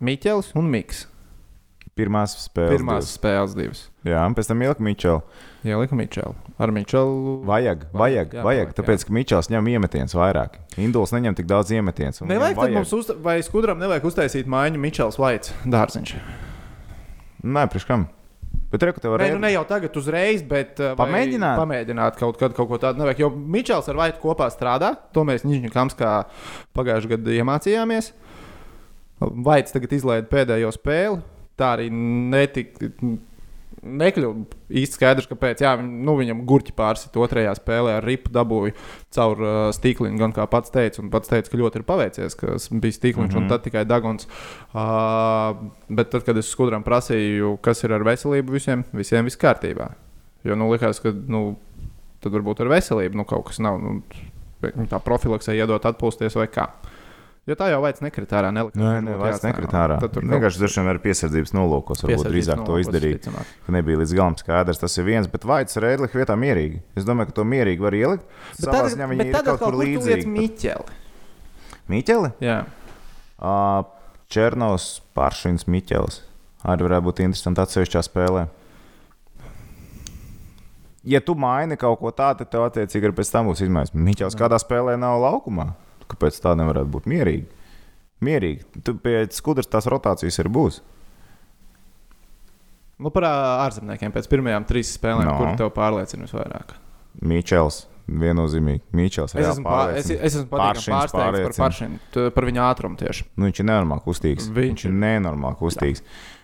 Miķels un Miks. Pirmās spēles. Pirmās divas. spēles divas. Jā, pēc tam ielika Mičelu. Ielika Mičelu. Ar Mičelu. Vajag, vajag, Vajag, vajag, jā, vajag vajag, tāpēc, ka Mičels ņem iemetienus vairāk. Induls neņem tik daudz iemetienus. un Nevajag, tad mums uz, vai skudram nevajag uztaisīt maiņu Mičels Vaits dārziņš. Nē, priekš kam? Bet reku tev varēja. nu ne jau tagad uzreiz, bet vai Pamēģināt? Pamēģināt kaut, kad, kaut ko tādu. Nevajag, jo Mičels ar Vaitu kopā strādā. To mēs Nižņikams kā pagājušajā gadā iemācījāmies. Vaits tagad izlaida pēdējo spēli. Tā arī netika. Nekļuva īsti skaidrs, kāpēc. Jā, nu, viņam gurķi pārsita otrajā spēlē ar ripu dabūju caur uh, stīkliņu. Gan kā pats teica, un pats teica, ka ļoti ir paveicies, ka bija stīkliņš mm -hmm. un tad tikai dagons. Uh, bet tad, kad es skudram prasīju, kas ir ar veselību, visiem, visiem viss kārtībā. Jo nu, likās, ka nu, tad varbūt ar veselību nu, kaut kas nav. Nu, tā profilaksē iedot atpūsties vai kā. Jo tā jau vairs nekritā ārā. Nelika, Nē, nē, vairs nekrit ārā. Tur Vienkārši droši vien ar piesardzības nolūkos varbūt drīzāk to izdarīt. ka nebija līdz galam skaidrs. Tas ir viens, bet Vaits ar Rēdliku vietā mierīgi. Es domāju, ka to mierīgi var ielikt. Bet Savā ziņā viņi ir kaut kur līdzīgi. Miķeli. Miķeli? Jā. Uh, Černovs, Pāršins, Miķels. Arī varētu būt interesanti atsevišķā spēlē. ja tu maini kaut ko tādu, tad tev attiecīgi arī pēc tam būs izmaiņas. Miķels kādā spēlē nav laukumā. Kāpēc tā nevarētu būt mierīgi? Mierīgi. Tu pie skudras tās rotācijas arī būs. Nu, par ārzemniekiem pēc pirmajām trīs spēlēm, No. kur tev pārliecina visvairāk. Miķels. Viennozīmīgi. Miķels. Es reāli esmu, pār, es, es esmu Paršins pārsteigts par pašiem, par viņa ātrumu tieši. Nu, viņš ir nenormāli kustīgs. Viņš Viņš ir nenormāli kustīgs.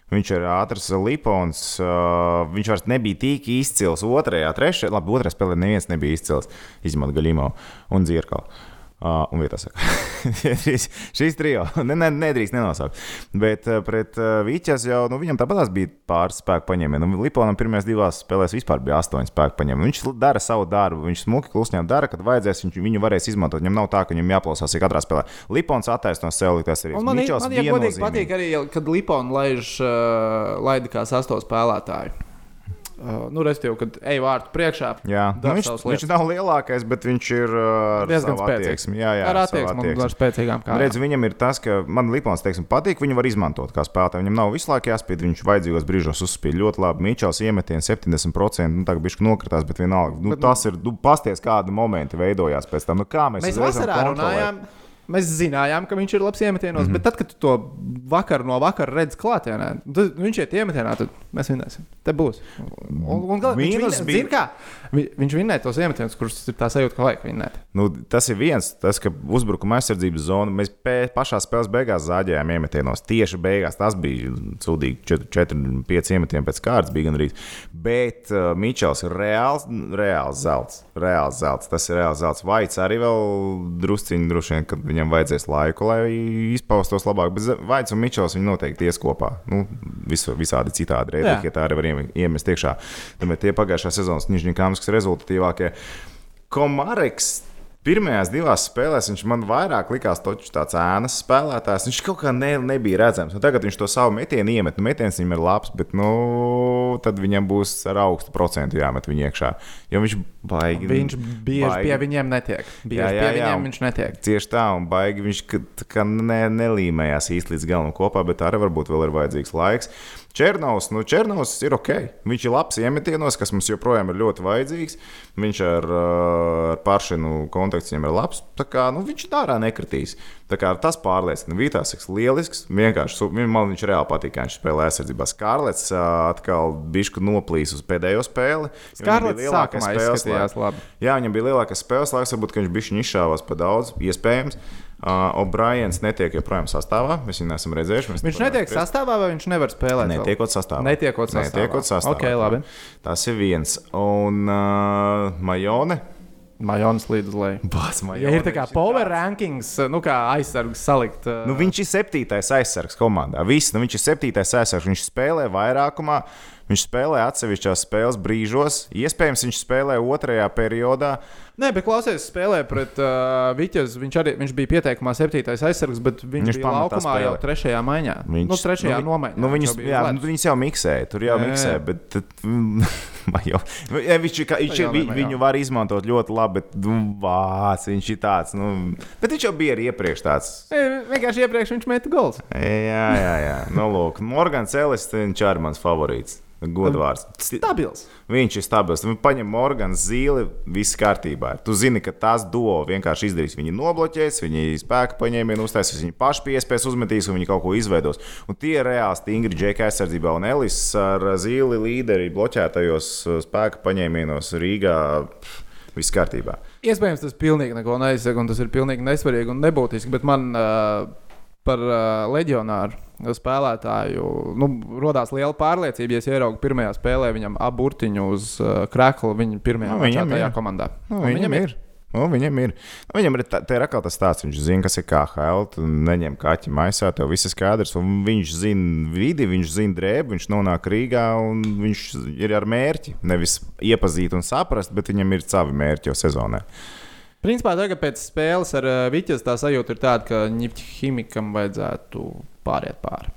Viņš ir ātrs, lipons. Uh, viņš vairs nebija tik izcils. Otrajā, trešajā, labi, otrajā spēlē neviens nebija izcils. Izņemot Gaļimo un Zirkalu. Uh, un vietā saka, šis, šis trio ne, ne, nedrīkst nenosaukt. Bet uh, pret uh, Vīķas jau nu, viņam tāpat bija pāris spēku paņēmieni. Nu, Liponam pirmajās divās spēlēs vispār bija astoņi spēku paņēmieni. Viņš dara savu darbu, viņš smuki klusņā dara, kad vajadzēs, viņš viņu varēs izmantot. Viņam nav tā, ka viņam jāplausās ik katrā spēlē. Lipons attaisno sev liktās arī. Man, Mičels man ja godīgi patīk arī, kad Lipons laiž, uh, laida kā sasto spēlētāju. Uh, nu, Restīvi, kad ej vārtu priekšā. Jā, nu, viņš, viņš nav lielākais, bet viņš ir uh, Diezgan spēcīgs. Jā, jā, Ar attieksmi attieksmi. ar spēcīgām Un kājām. Redz, viņam ir tas, ka man Lipons teiksim, patīk, viņu var izmantot kā spēlētāju. Viņam nav visu laiku jāspīd, viņš vajadzīgos brīžos uzspīd ļoti labi. Mičels iemetiens 70%, nu tā kā bišķi nokritās, bet vienalga. Nu, Bet, tas ir, nu, pasties, kādi momenti veidojās pēc tam. Nu, kā mēs, Mēs vasarā kontrolēt? Mēs zinājām, ka viņš ir labs iemetienos, mm. -hmm. bet tad, kad tu to vakar no vakara redzi klātienē, tad viņš iet iemetienā, tad mēs vinnēsim. Te būs. Un, un, gal- viņš, vinē, bija- zin kā, viņš vinnēja tos iemetienus, kurus ir tā sajūta, ka vajag vinnēt. Nu, tas ir viens, tas, ka uzbrukuma aizsardzības zona mēs pašā spēles beigās zāģējām iemetienos. Tieši beigās tas bija sūdīgi. 4, 5 iemetieni pēc kārtas bija gandrīz. Bet uh, Mičels ir reāls, reāls zelts. Reāls zelts. Tas ir reāls zelts. Vaits arī vēl drusciņi, droši vien, kad viņam vajadzēs laiku, lai izpaustos labāk. Bet Vaits un Mičels viņi noteikti ies kopā. Nu, visu, visādi citādi reizē, ja tā arī var iem- iemest iekšā. Tomēr tie pagājušā sezonas Nižņikāmas rezultatīvākie. Komareks pirmajās divās spēlēs viņš man vairāk likās tāds ēnas spēlētājs. Viņš kaut kā ne, nebija redzams. Un tagad viņš to savu metienu iemet. Nu, metiens viņam ir labs, bet nu, tad viņam būs ar augstu procentu jāmet viņa iekšā. Jo viņš baigi. Viņš bieži baigi- pie viņiem netiek. Bieži Jā, jā, pie jā. viņiem viņš netiek. Tieši tā, un baigi viņš ka ne, nelīmējās īsti līdz galam kopā, bet arī varbūt vēl ir vajadzīgs laiks. Černovs, nu, Černovs ir ok. Viņš ir labs iemetienos, kas mums joprojām ir ļoti vajadzīgs. Viņš ar, uh, ar pāršanu kontaktu viņam ir labs. Kā nu, viņš tā ārā nekritīs. Kā tas pārliecina. Vītās ir lielisks. Vienkārši man viņš reāli patīk, kā viņš spēlē aizsardzībā. Skārlets uh, atkal bišku noplīs uz pēdējo spēli. Bija lielākais spēles laiks. Jā, viņam bija lielākais spēles laiks, varbūt ka viņš bija izšāvās pa daudz, iespējams. Uh, O'Briens netiek joprojām sastāvā. Mēs viņu neesam redzējuši. Mēs Viņš netiek neesam sastāvā, vai viņš nevar spēlēt? Netiekot sastāvā. Netiekot sastāvā. Netiekot sastāvā. Ok, labi. Tas ir viens. Un uh, Majone. Majonis līdz uz leju. Bās, Ja ir tā kā power rankings, nu kā aizsargs salikt. uh, Nu, viņš ir septītais aizsargs komandā. Viss, nu, viņš ir septītais aizsargs. Viņš spēlē vairākumā, viņš spēlē atsevišķās spēles brīžos. Iespējams, viņš spēlē otrajā periodā. Nē, bet klausies, spēlē pret uh, Viķes. Viņš arī viņš bija pieteikumā septītais aizsargs, bet viņš, Viņš bija laukumā spēlē. jau trešajā maiņā. Viņš, nu, trešajā nu, nomaiņā. Nu, viņus, jā, nu, viņus jau miksē, tur jau Jā, jā, miksē. jā. Bet, tad, jau, ja, viņš, kā- viņš, Jā, vi, jā. viņu var izmantot ļoti labi, bet nu, vāc, viņš ir tāds. Nu, bet viņš jau bija arī iepriekš tāds. Nē, Vienkārši iepriekš viņš meta gols. Jā, jā, jā. Nu, lūk, Morgans Ellis, viņš arī mans favorīts. Godvārds. Stabils. Viņš ir stabils. Viņš paņem Morganu zīli, viss kārtībā. Tu zini, ka tas duo vienkārši izdarīs. Viņi nobloķēs, viņi spēku paņēmienu uztaisīs, viņi paši piespēs uzmetīs un viņi kaut ko izveidos. Un tie ir reāli stingri džeka aizsardzībā. Un Elis ar zīli līderi bloķētajos uh, spēku paņēmienos Rīgā. Viss kārtībā. Iespējams, tas pilnīgi neko neizsaka, un tas ir pilnīgi nesvarīgi un nebūtiski. Bet man uh, par uh, leģionāru spēlētāju nu, rodās liela pārliecība, ja es ieraugu pirmajā spēlē viņam aburtiņu uz uh, krēklu viņa pirmajā Nu, viņam ir. komandā. Nu, Un viņam ir. Nu, viņam ir. Nu, viņam ir tā, tā ir atkal tas stāsts. Viņš zina, kas ir KHL. Tu neņem kaķi maisā, tev viss ir skaidrs. Viņš zina vidi, viņš zina drēbu, viņš nonāk Rīgā un viņš ir ar mērķi. Nevis iepazīt un saprast, bet viņam ir savi mērķi jau sezonā. Principā tagad pēc spēles ar uh, Viķes tā sajūta ir tāda, ka ņipķimikam vajadzētu pāriet pāri.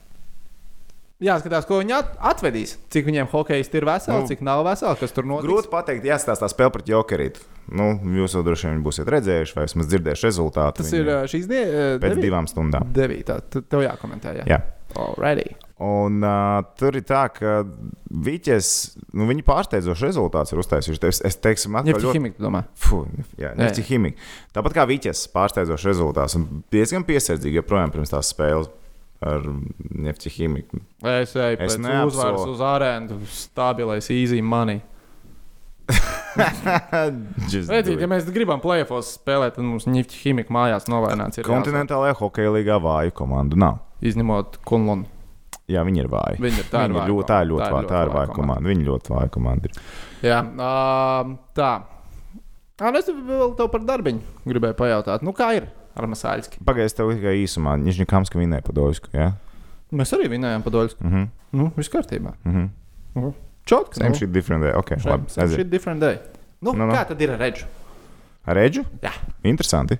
Jāskatās, ko viņi at atvedīs. Cik viņiem hokejisti ir veseli, Nu, cik nav veseli, kas tur notiks. Grūti pateikt, jāstāsta spēle pret Jokerītu. Nu, jūs jau droši vien būsiet redzējuši, vai vismaz dzirdējuši rezultātu. Tas viņa ir uh, šīs dienas pēc divām stundām. Devītā. Tev jākomentē. Jā. Jā. Alrighty. Un uh, tur ir tā, ka Viķis, nu, viņi pārsteidzoši rezultāts ir uztaisījuši. Es, es teiksim, Nefti ļoti. ķimika, domā. Fu, jā, nefti ķimika. Tāpat kā Viķis, pārsteidzoši rezultāts. Un diezgan piesardzīgi joprojām pirms tās spēles ar nefti ķimiku. Es eju pēc uzvaras uz ārēnu, stabilais, easy money. Redziet, ja mēs gribam plēfos spēlēt, tad mums Nifty ķimika mājās novaināts ir Kontinentālajā hokeja līgā vāju komandu nav. Izņemot Kunlunu. Jā, viņi ir vāji. Viņi ir- tā ir ļoti, tā ir ļoti, vāja, tā ir vāja komanda. Viņi ļoti vāja komanda. Jā, ā, tā. Ā, nu es vēl tev par darbiņu gribēju pajautāt. Nu, kā ir ar Masāļski? Pagaidzi, tev tikai īsumā. Nekams, ka vinēja Podolsku. Ja? Mēs arī vinējām Padoļsku. Mm Nu, viss kārtībā. mhm. Mhm. Čotks. Same shit, different day. Ok, labi. Same shit, different day. Nu, Nu, nu. kā tad ir ar Redžu? Ar Redžu? Jā. Interesanti.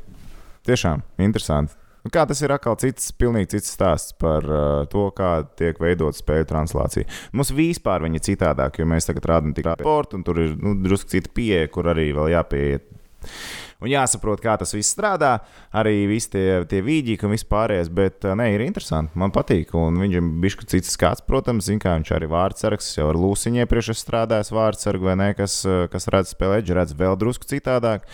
Tiešām interesanti. Un Kā tas ir atkal cits, pilnīgi cits stāsts par uh, to, kā tiek veidot spēļu translācija. Mums vispār viņa ir citādāk, jo mēs tagad rādām tikai sportu, un tur ir nu, drusku cita pieeja, kur arī vēl jāpieiet. Un jāsaprot, kā tas viss strādā, arī visi tie, tie vīģi un viss pārējais. Bet, uh, nē, ir interesanti. Man patīk. Un viņš ir bijis cits skats, protams, zina, kā viņš arī vārdsargs jau ar lūsiņu iepriekš ir strādājis vārdsargu vai ne, kas, uh, kas redz spēlēt, redz vēl drusku citādāk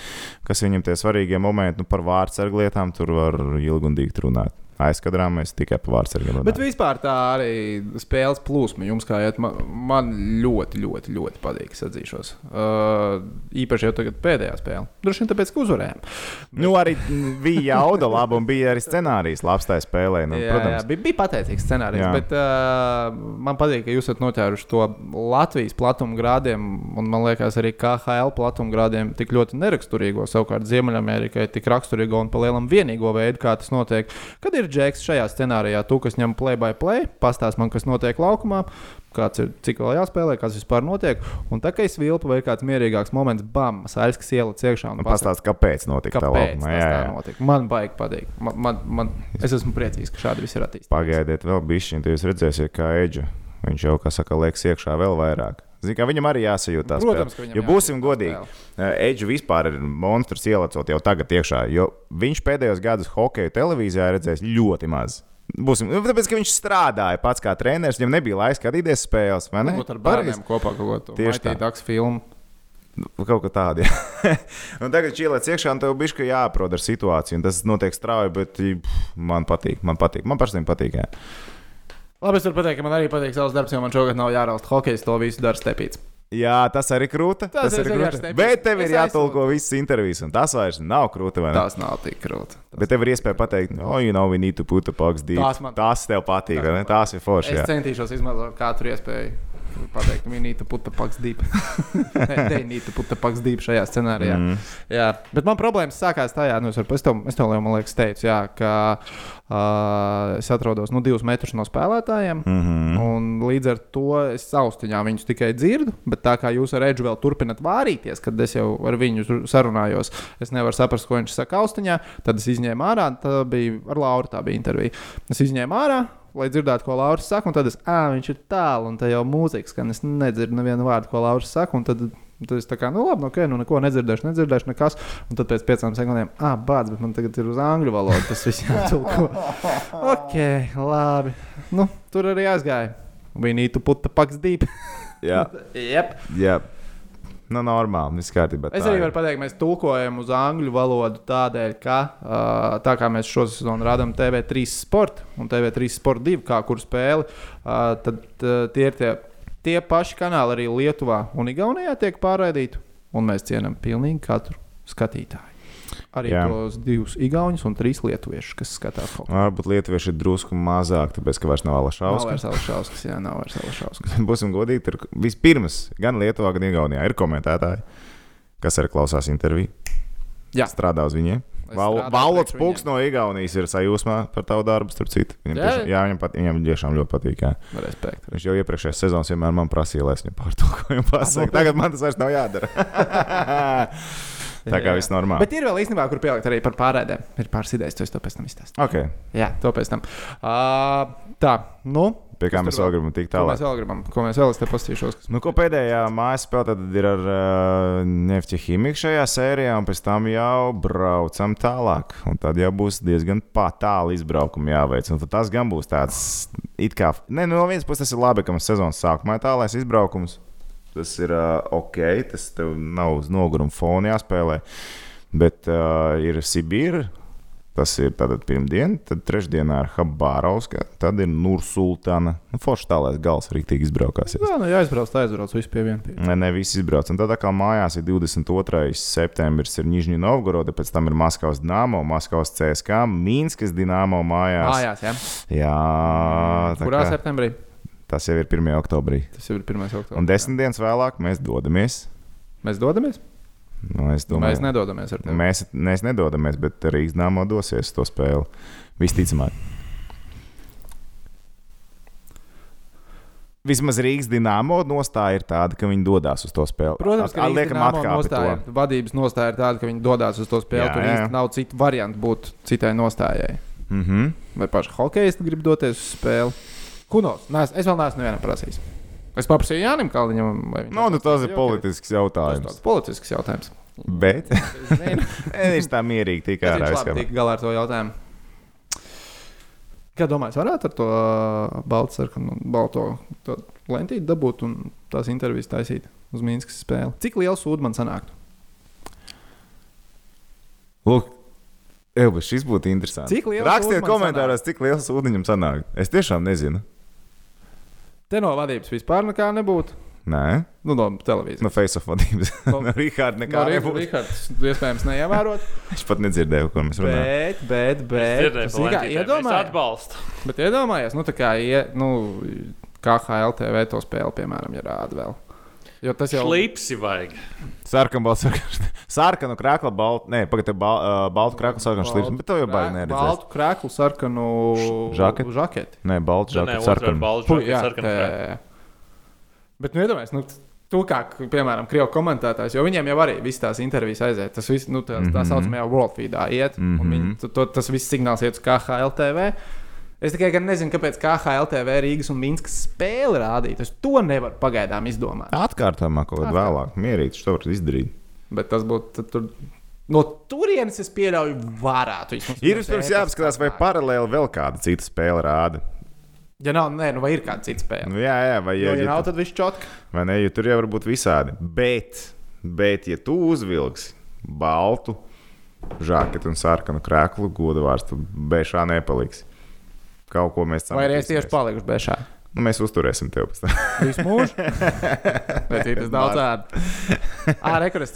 kas viņam tie svarīgie momenti, nu, par vārdsargu lietām, tur var ilgi un dīgt runāt. Aizkadrā mēs tikai par vārdsargiem Bet vispār tā arī spēles plūsma jums, kā iet, man, man ļoti, ļoti, ļoti patīk. Atzīšos. Uh, īpaši jau tagad pēdējā spēlē. Droši vien tāpēc, ka uzvarējām. Nu, arī bija jauda laba un bija arī scenārijs labs tajā spēlē. Nu, jā, jā, protams, bija, bija pateicīgs scenārijs, Jā. bet uh, man patīk, ka jūs esat noķēruši to Latvijas platuma grādiem, un man liekas, arī KHL platuma grādiem tik ļoti neraksturīgo. Savukārt Ziemeļamerikai tik raksturīgo un pa lielam vienīgo veidu, kā tas notiek. Kad ir džeks šajā scenārijā, tu, kas ņem play by play, pastāst man, kas notiek laukumā. Kāds ir, cik vēl jāspēlē, kas vispār notiek. Un tā kā es vilpu vai kāds mierīgāks moments, bam, Saļskis ieliec iekšā. un pasaka, pastāst, kāpēc notika tā Kāpēc laukuma. tas Jā, tā jā. notika? Man baigi patīk. Man, man, man, es esmu priecīgs, ka šādi viss ir attīstīts. Pagaidiet, vēl bišķiņ, tad jūs redzēsiet, kā Eģa. Viņš jau, kā saka, liekas iekšā vēl vairāk. Zini, kā viņam arī jāsajūt tās Protams, ka spēles. viņam Jo būsim tā godīgi, Eģis vispār ir monstrs ielicot jau tagad iekšā, jo viņš pēdējos gados hokeju televīzijā ir redzējis ļoti maz. Būsim, nu, tāpēc, ka viņš strādāja pats kā treneris, viņam nebija laika skatīties spēles. vai ne? Varbūt ar bērniem kopā kaut ko Tieši tā. tādu filmu. Nu, Kaut kā tāda. tagad čīlēts iekšā, un tev bija šķiet jāaprot ar situāciju. Tas notiek strauji, bet pff, man patīk. Man patīk. Man personīgi patīk. Jā. Labi, es varu pateikt, ka man arī patīk savs darbs, jo man šogad nav jārausta hokejs, to visu dara stepīts. Jā, tas arī krūta. Tas Tas, tas vienkārši krūta. Bet tev ir jātulko visas intervijas, un tas vairs nav krūta. vai ne? Tas nav tik grūti. Bet tev ir iespēja pateikt, oh, you know, we need to put the pucks deep. Tās man- Tās tev patīk, ne? man- Tās ir forši. Es jā. centīšos izmantot katru iespēju. Pateikt, ka viņi need to put the pucks deep. Nē, they need to put the pucks deep šajā scenārijā. Mm. Jā, bet man problēmas sākās tajā, nu, es, varu, es tev, es tev jau, man liekas, teicu, jā, ka uh, es atrodos nu, divus metrus no spēlētājiem. Mm -hmm. Un līdz ar to es austiņā viņus tikai dzirdu, bet tā kā jūs ar Edžu vēl turpināt vārīties, kad es jau ar viņu sarunājos, es nevaru saprast, ko viņš saka austiņā. Tad es izņēmu ārā, tā bija ar Lauru, tā bija intervija. Es izņēmu ārā. Lai dzirdētu, ko Lauris saka, un tad es, ah, viņš ir tālu, un tā jau mūzika skan. Es nedzirdu nevienu vārdu, ko Lauris saka, un tad, tad es tā kā, nu, labi, nu, ok, nu, neko nedzirdēšu, nedzirdēšu, nekas. Un tad pēc piecām sekundēm, ah, bāds, bet man tagad ir uz angļu valodu, tas viss jātulko. ok, labi. Nu, tur arī aizgāja. We need to put the pucks deep. Jā, yep. jā. Nu, normāli, viss kārtībā. Es arī varu pateikt, mēs tulkojam uz angļu valodu tādēļ, ka uh, tā kā mēs šo sezonu rādām TV3 sporta un TV3 sporta 2, kā kur spēli, uh, tad uh, tie ir tie, tie paši kanāli arī Lietuvā un Igaunijā tiek pārraidīti. Un mēs cienām pilnīgi katru skatītāju. Arī Jā. Tos divus igaunus un trīs lietuviešus, kas skatās ko. Varbūt lietuvieši ir drusku mazāk, tāpēc, ka vairs nav Nav Alašauskas. vairs Alašauskas, jā, nav vairs Alašauskas. Būsim godīgi, tur vispirms gan Lietuvā, gan Igaunijā ir komentētāji, kas arī klausās interviju. Jā. Strādā uz viņiem. Es Val- strādāju Valots priekš Pūks no Igaunijas ir sajūsmā par tavu darbu, starp citu. Viņam, Jā? tiešām, jā, viņam, pat, viņam tiešām ļoti patīk. Jā. Respekt. Viņš jau iepriekšējā sezonā vienmēr man prasīja, lai es viņam pārtulkoju. Pasaka, tagad man tas vairs nav jādara. Tā kā viss normāli. Bet ir vēl īstenībā, kur pielikt arī par pārēdēm. Ir pāris idejas, to es to pēc tam izstāstīšu. Okay. Jā, to pēc tam. Uh, tā, nu, Pie kā mēs vēl gribam tikt Ko mēs tālāk. vēl gribam? Ko mēs vēl te pastīšos? Kas... Nu, ko pēdējā mājas spēlē tad ir ar uh, Nefti Himiku šajā sērijā, un pēc tam jau braucam tālāk. Un tad jau būs diezgan tālu izbraukumi jāveic. Un tas gan būs tāds, it kā, ne, nu, no vienas puses tas ir labi, ka mums sezonas sākumā ir tālais izbraukums. Tas ir uh, ok, tas tev nav uz noguruma fona jāspēlē. Bet uh, ir Sibīra. Tas ir tātad pirmdiena, tad trešdienā ir Habārovska, tad ir Nursultāna. Nu, Forši tālais gals rīktīgi izbraukās. Jā, nu jāizbrauc, tā aizbrauc visu pie viena. Pie. Ne, visi izbrauc. Un tad atkal mājās ir 22. septembris, ir Nižņu Novgoroda, pēc tam ir Maskavas Dāmo, Maskavas CSK, Mīnskas Dīnāmo mājās. Mājās, jā. Jā, Kurā kā septembrī? Tas jau ir 1. oktobrī. Tas jau ir 1. oktobris. Un desmit dienas vēlāk mēs dodamies. Mēs dodamies? Nu, es Mēs domāju, nedodamies ar tevi. mēs, mēs nedodamies, bet Rīgas Dāmo dosies to spēli. Visticamāk. Vismaz Rīgas dīnāmo nostāja ir tāda, ka viņi dodas uz to spēli. Protams, ka liekam nostāja, to. vadības nostāja ir tāda, ka viņi dodas uz to spēli. Jā, Tur jā. īsti nav citu variantu būt citai nostājai. Mhm. Vai paši hokeisti grib doties uz spēli? Kunos? Nē, es vēl neesmu nevienam prasījis. Es paprasīju Jānim Kalniņam, vai viņš Nu, nu, tas ir politisks Tas ir jautājums. politisks jautājums. Bet viņš tā mierīgi tika ka ārā. viņš labi tika galā ar to jautājumu. Kā domājat, varētu ar to uh, baltsarkanu, balto to lentīti dabūt un tās intervijas taisīt uz Mīnskas spēli? Cik liels sūds man sanāktu? Lūk, Elba, šis būtu interesants. Cik liels Rakstiet komentāros, cik liels ūdeņam sanāk. Es tiešām nezinu. Te no vadības vispār nekā nebūtu. Nē, Nu, no televīzijas. no face of vadības. No- No Rīgārda nekā Kā nebūs. Rihards, iespējams, neievērot. Es pat nedzirdēju, ko mēs runājam. Bet, bet, bet. Dzirdēju, kā Valentītē, mēs iedomājies. atbalstu. Bet iedomājies, nu, tā kā, ie, nu, KHL TV to spēli, piemēram, ja rāda vēl. Jo tas jau Slipsi vajag. Sarkanu, baltu, sarkanu krāklu, baltu, nē, pagaidi, bal, uh, baltu krāklu, sarkanu slips, bet tev jau baigi neredzēs. Baltu krēklu, sarkanu Žaketi? žaketi. Nē, baltu, Nē, žaketi, sarkanu. balvu Puh, žaketi, jā, sarkanu krēslu. Bet, nu, iedomājies, nu, tu kā, piemēram, krievu komentētājs, jo viņiem jau arī viss tās intervijas aiziet. Tas viss, nu, tā, tā Mhm. saucamajā World Feedā iet, mm -hmm. un viņi, Mhm. tu- to, tas viss signāls iet uz KHL TV. Es tikai gan nezinu, kāpēc KHL TV Rīgas un Minskas spēle rādīt. Es to nevaru pagaidām izdomāt. Atkārtojumā kaut kad vēlāk, mierīgi, to var izdarīt. Bet tas būtu tur. No turienes es pieļauju, varētu. Ir pirms jāapskatās, vai paralēli vēl kāda cita spēle rāda. Ja nav, nē, nu vai ir kāda cita spēle? Nu, jā, jā, vai, Jo, ja, ja ja nav, tad viss čotka. vai ne, jo tur jau var būt visādi. Bet, bet ja tu uzvilksi baltu žaketu un sarkanu krēklu, godu vārds, tad bēšā nepaliks. Kaut ko mēs Vai arī es tieši palieku bešā? Nu, mēs uzturēsim tevi pēc tam. Visu mūžu. Vai citas daudz ādi? Ā, rekurors.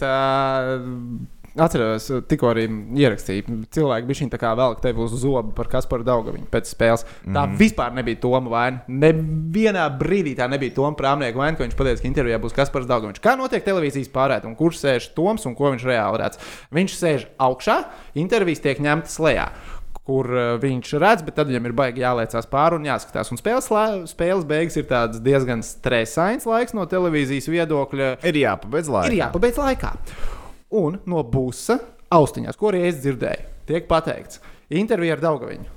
Atceros, tikko arī ierakstīju, cilvēki bija šī tā kā vēl tevi uz zobu par Kasparu Daugaviņu pēc spēles. Tā mm. vispār nebija Toma vaina. Nevienā brīdī tā nebija Toma prāmnieka vaina, ka viņš pateica, ka intervijā būs Kaspars Daugaviņš. Kā notiek televīzijas pārēd un kurš sēž Toms un ko viņš reāli redz? Viņš sēž augšā, intervijas tiek ņemtas lejā. Kur uh, viņš redz, bet tad viņam ir baigi jāliecās pāri un jāskatās. Un spēles, spēles beigas ir diezgan stresains laiks no televīzijas viedokļa Ir jāpabeidz laiks. ir jāpabeidz laikā. Un no busa austiņās, ko es dzirdēju, tiek pateikts, intervija ar Daugaviņu.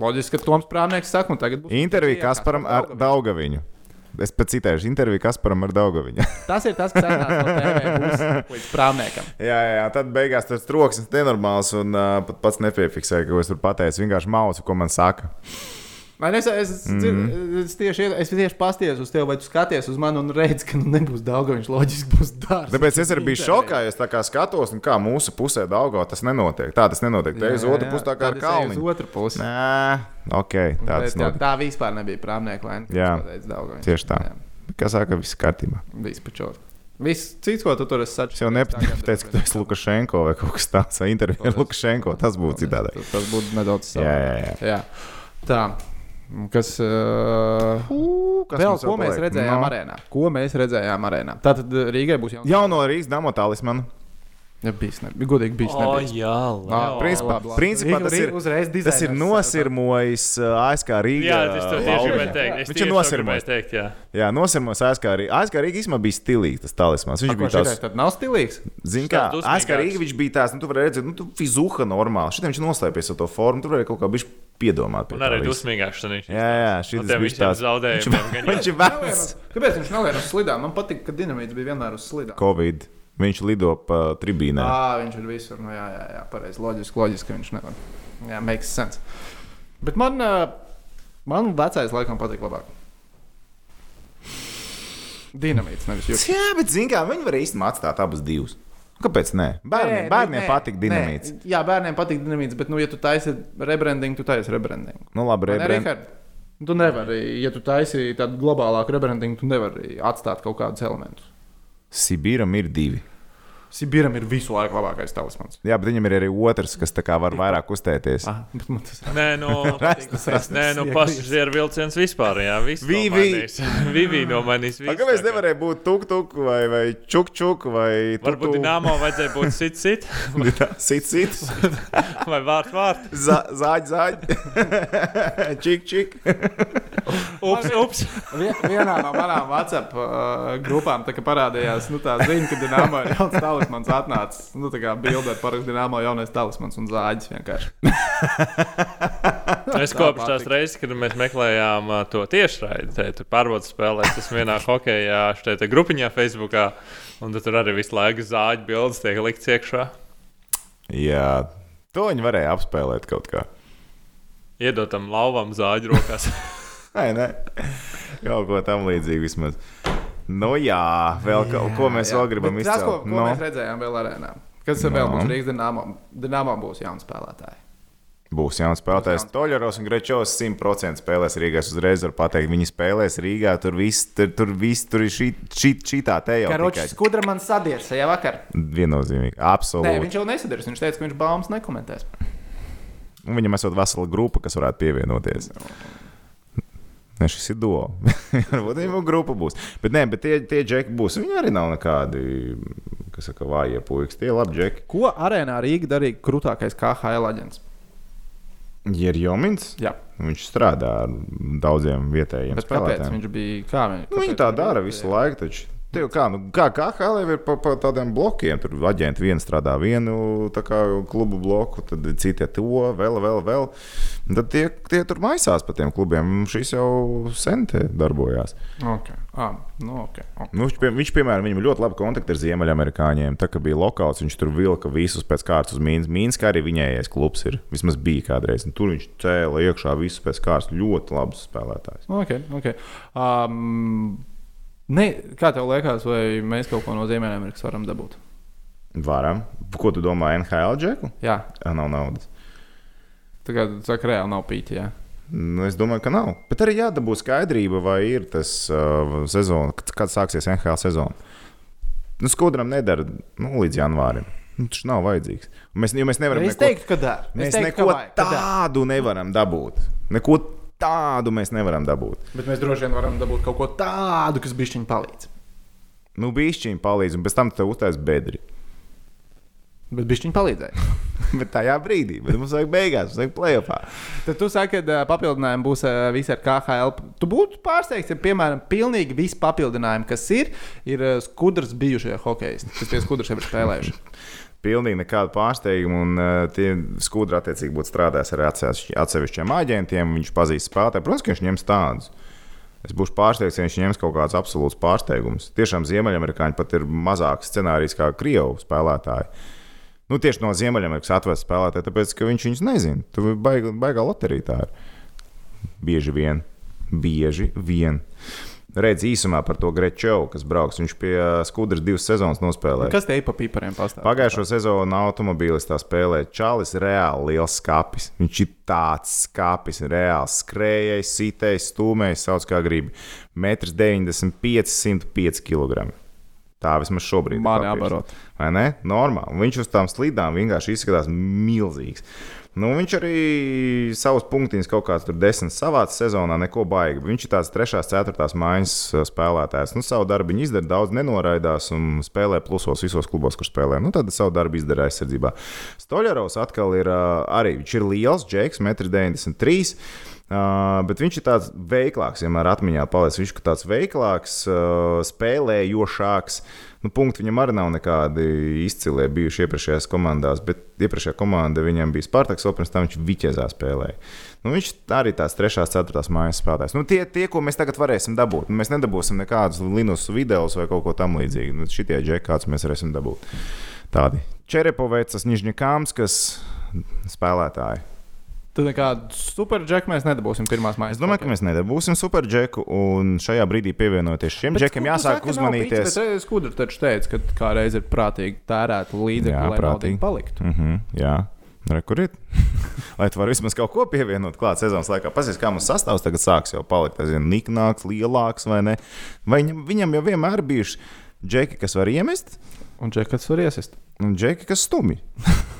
Loģiski, ka Toms Prāvnieks saka, un tagad būs Intervija Kasparam ar Daugaviņu. Es pēc citēšu interviju Kasparam ar Daugaviņu. Tas ir tas, kas TV busa līdz Prāvniekam. jā, jā, tad beigās tas troksnis nenormāls un uh, pat pats nepiefiksēja, ko es tur pateicu. Vienkārši mausu, ko man saka. Vai ne, Es, es, mm es, tieši, es tieši paskatījos uz tevi, vai tu skaties uz mani un redzi, ka nu nebūs Daugaviņš, loģiski būs dārsts. Tāpēc es arī biju šokā, jo es tā kā skatos, un kā mūsu pusē Daugā tas nenotiek. Tā tas nenotiek. Te uz otru pusi tā kā ar Uz kalnu. otru pusi. Nē, ok, tā tā, tā vispār nebija Prāvnieka vaina. Jā, viņš tieši tā. Jā. Kā saka, viss kārtībā. Viss pačot. Viss cits, ko tu tur esi Es jau nepateicu, ka tu esi Lukašenko vai kaut kas tāds. Intervija ar Lukašenko, tas būtu citādi. Tas, būtu nedaudz Jā, jā, jā. jā. Tā. Kas, uh, Kas vēl, ko mēs redzējām No. arēnā? Ko mēs redzējām arēnā? Tātad uh, Rīgai būs jauns. Jauno Rīgas damo talismanu. Ja bijis, ne, godīgi bijis. O, nebijis. jā, Ā, labi. principā- labi, labi. principā tas ir- uzreiz Tas ir dizainers, nosirmojis uh, ASK Rīgā. Jā, tas to tieši gribēju teikt. Es Viņš ir nosirmojis. teikt, jā. Jā, nosirmojis ASK Rīgā. ASK Rīgā īstenībā bija stilīgs tas talismans. Viņš Viņš bija tāds. Tad nav stilīgs. Zini, kā. ASK Rīgā viņš bija tāds, nu, tu vari redzēt, nu, tu fizuha normāli. Šitiem viņš noslēpies ar to formu, tur varēja kaut kā bišķi piedomāt. pie Un tā arī dusmīgāks viņš Jā, jā, šis ir. Tiem bija tāds zaudējumiem. gan Viņš ir vecs. Kāpēc viņš nelien uz slidām? Man patīk, ka dinamīts bija vienmēr uz slidām. Covid. Viņš lido pa tribīnē. Jā, viņš ir visur. Nu, jā, jā, jā pareizi. Loģiski, loģiski, viņš nevar. Jā, makes sense. Bet man, man vecais laikam patīk labāk. Dinamīts, nevis jūs. Jā, bet zini, kā viņi var īstenībā atstāt abas divas. Kāpēc? Nē, bērniem, Nē, bērniem nē, patīk dinamīts. nē. Jā, bērniem patīk dinamīts, bet, nu, ja tu taisi rebranding, tu taisi rebranding. Nu, labi, Vai ne, rebrand... Rihard? Tu nevari, ja tu taisi tādu globālāku rebranding, tu nevari atstāt kaut kādus elementus. Sibīram ir divi. Sibiram ir visu laiku labākais talismans. Jā, bet viņam ir arī otrs, kas var vairāk uztēties. Ah, bet man tas Nē, nu, nē, nu pasažieru vilciens vispār. Jā, viss Vivi. nomainīs. Visu, Kāpēc nevarēja būt tuk-tuk vai, vai čuk-čuk vai Varbūt dīnāmo vajadzēja būt sit, sit sit, sit, vai vārt, vārt. zāģ, zāģ, čik, čik. Ups, ups. Vien- Vienā no manām WhatsApp uh, grupām parādījās nu, tā ziņa, ka Dienāmo ir jauns talismans atnācis. Nu, tā kā bildē parakst Dienāmo jaunais talismans un zāģis vienkārši. Es kopš tās reizes, kad mēs meklējām uh, to tiešraidi, tur pārbaudas spēlē, tas vienā hokeja šeit grupiņā Facebookā, un tad tur arī visu laiku zāģi bildes tiek likts iekšā. Jā, to viņi varēja apspēlēt kaut kā. Iedotam lauvam zāģi rokās. Nē, nē, kaut ko tam līdzīgu vismaz. Nu, jā, vēl jā, ko mēs jā. vēl gribam Bet Tas, ko, ko Nu, mēs redzējām vēl arēnā. Kas No. vēl būs Rīgas Dienāmo? Dienāmo būs jauns spēlētājs. būs jauns spēlētājs. jauns. Toļeros un Grečovs 100% spēlēs Rīgā. Uzreiz varu pateikt, viņi spēlēs Rīgā. Tur viss tur, tur, vis, tur ir šī, šī, šī tā te jau Karočs Skudra man sadies šajā vakar. viennozīmīgi. Nē, Absolūti. viņš jau nesadars. Viņš teica, ka viņš baumas nekomentēs. Un viņam esot vesela grupa, kas varētu pievienoties. Ne, šis ir duo. Varbūt viņam grupa būs. Bet, nē, bet tie, tie džeki būs. Viņi arī nav nekādi, kas saka, vājie puikas. Tie ir labi džeki. Ko arēnā Rīga darīja krūtākais KHL aģents? Ir Jomins, Jā, viņš strādā ar daudziem vietējiem kāpēc viņš bija? Kā viņš, Nu, viņi tā dara visu laiku. Taču. Tev kā, nu, kā, kā HLV ir pa, pa tādiem blokiem. Tur aģenti viens strādā vienu kā, klubu bloku, tad citi to, vēl, vēl, vēl. Tad tie, tie tur maisās pa tiem klubiem. Šis jau sen te darbojās. Okay. Ah, nu, okay. okay. Nu, viņš, pie, viņš, piemēram, viņam ļoti labi kontakti ar ziemeļamerikāņiem. Tā kā bija lokāls, viņš tur vilka visus pēc kārtas uz Mīnsku. Mīnskā arī viņējais klubs ir. Vismaz bija kādreiz. Un tur viņš cēla iekšā visus pēc kārtas. Ļoti labs spēlētājs. Okay, okay. Um, ne, kā tev liekas, vai mēs kaut ko no Ziemeļamerikas varam dabūt? Varam. Ko tu domā, NHL džeku? Jā, Ah, nav naudas. tā kā tu saki, reāli nav pīķi. Jā. Nu, es domāju, ka nav. Bet arī jādabū skaidrība, vai ir tas uh, sezona, kad, sāksies NHL sezona. Nu, Skudram nedara nu, līdz janvārim. Nu, tas nav vajadzīgs. Mēs, jo mēs nevaram Es teiktu, ka dara. Mēs teiktu, neko ka vajag, tādu nevaram dabūt. Neko tādu mēs nevaram dabūt. Bet mēs droši vien varam dabūt kaut ko tādu, kas bišķiņ palīdz. Nu, bišķiņi palīdz, un pēc tam tev uztais bedri. Bet bišķiņ palīdzēja. Bet tajā brīdī, bet mums vajag beigās, mums vajag plēsoņā. Tad tu saki, ka papildinājumi būs visi ar KHL. Tu būtu pārsteigts, ja, piemēram, pilnīgi visi papildinājumi, kas ir, ir skudras bijušie hokeisti, kas tie skudras jau ir spēlējuši. Pilnīgi nekādu pārsteigumu, un uh, tie skudri attiecīgi būtu strādājis ar atsevišķi- atsevišķiem aģentiem. Viņš pazīst spēlētāju. Protams, ka viņš ņems tādus. Es būšu pārsteigts, ja viņš ņems kaut kādus absolūtus pārsteigumus. Tiešām Ziemeļamerikāņi pat ir mazāks scenārijs kā Krievu spēlētāji. Nu, tieši no Ziemeļamerikas atvest spēlētāji, tāpēc ka viņš viņus nezina. Tur baigā, baigā loterija. tā ir. Bieži vien. Bieži vien. Redz īsumā par to Grečovu, kas brauks. Viņš pie skudras divas sezonas nospēlēja. Kas te ir pa pīpariem pastāv? Pagājušo sezonu automobīlistā spēlēja Čalis, reāli liels skāpis. Viņš ir tāds skāpis, reāli skrējējis, sitējis, stūmējis, sauc kā gribi. 1,95 m, 105 kg. Tā vismaz šobrīd ir Mani papīrs. abarot. Vai ne? Normāli. Viņš uz tām slīdām vienkārši izskatās milzīgs. Nu, viņš arī savus punktiņus kaut kāds tur desmit savāca sezonā, neko baigi. Viņš ir tāds trešās, ceturtās mājas uh, spēlētājs. Nu, savu darbu viņš izdara, daudz nenoraidās un spēlē plusos visos klubos, kur spēlē. Nu, tad savu darbu izdara aizsardzībā. Stoļerovs atkal ir uh, arī viņš ir liels, Džeks, 1,93 m. Uh, bet viņš ir tāds veiklāks, vienmēr atmiņā palicis. Viņš ir tāds veiklāks, uh, spēlējošāks. Nu, punkti viņam arī nav nekādi izcilie bijuši iepriekšējās komandās, bet iepriekšējā komanda viņam bija Spartaks, vēl pirms tam viņš Viķezā spēlēja. Nu, viņš arī tās trešās, ceturtās mājas spēlētājs. Nu, tie, tie, ko mēs tagad varēsim dabūt, nu, mēs nedabūsim nekādus Linus video vai kaut ko tamlīdzīgu. Nu, šitie džekļi, kādus mēs varēsim dabūt. Tādi Čerepovets, Nižņikāms, kas spēlētāji. Tad nekādu superģeku mēs nedabūsim pirmās mājas. Es domāju, ka mēs nedabūsim superģeku, un šajā brīdī pievienoties šiem džekiem, jāsāk uzmanīties. piķis, bet Skudrs taču teica, ka kādreiz ir prātīgi tērēt līdzekļus, lai prātīgi. paliktu. Mm -hmm, jā, rekurīt. Lai tu vari vismaz kaut ko pievienot klāt sezonas laikā. Pasies, kā mums sastāvs tagad sāks jau palikt. Es zinu, niknāks, lielāks vai ne. Vai viņam, viņam jau vienmēr bijuši džeki, kas var iemest, Un džekats var iesist. Un džeki, kas stumi.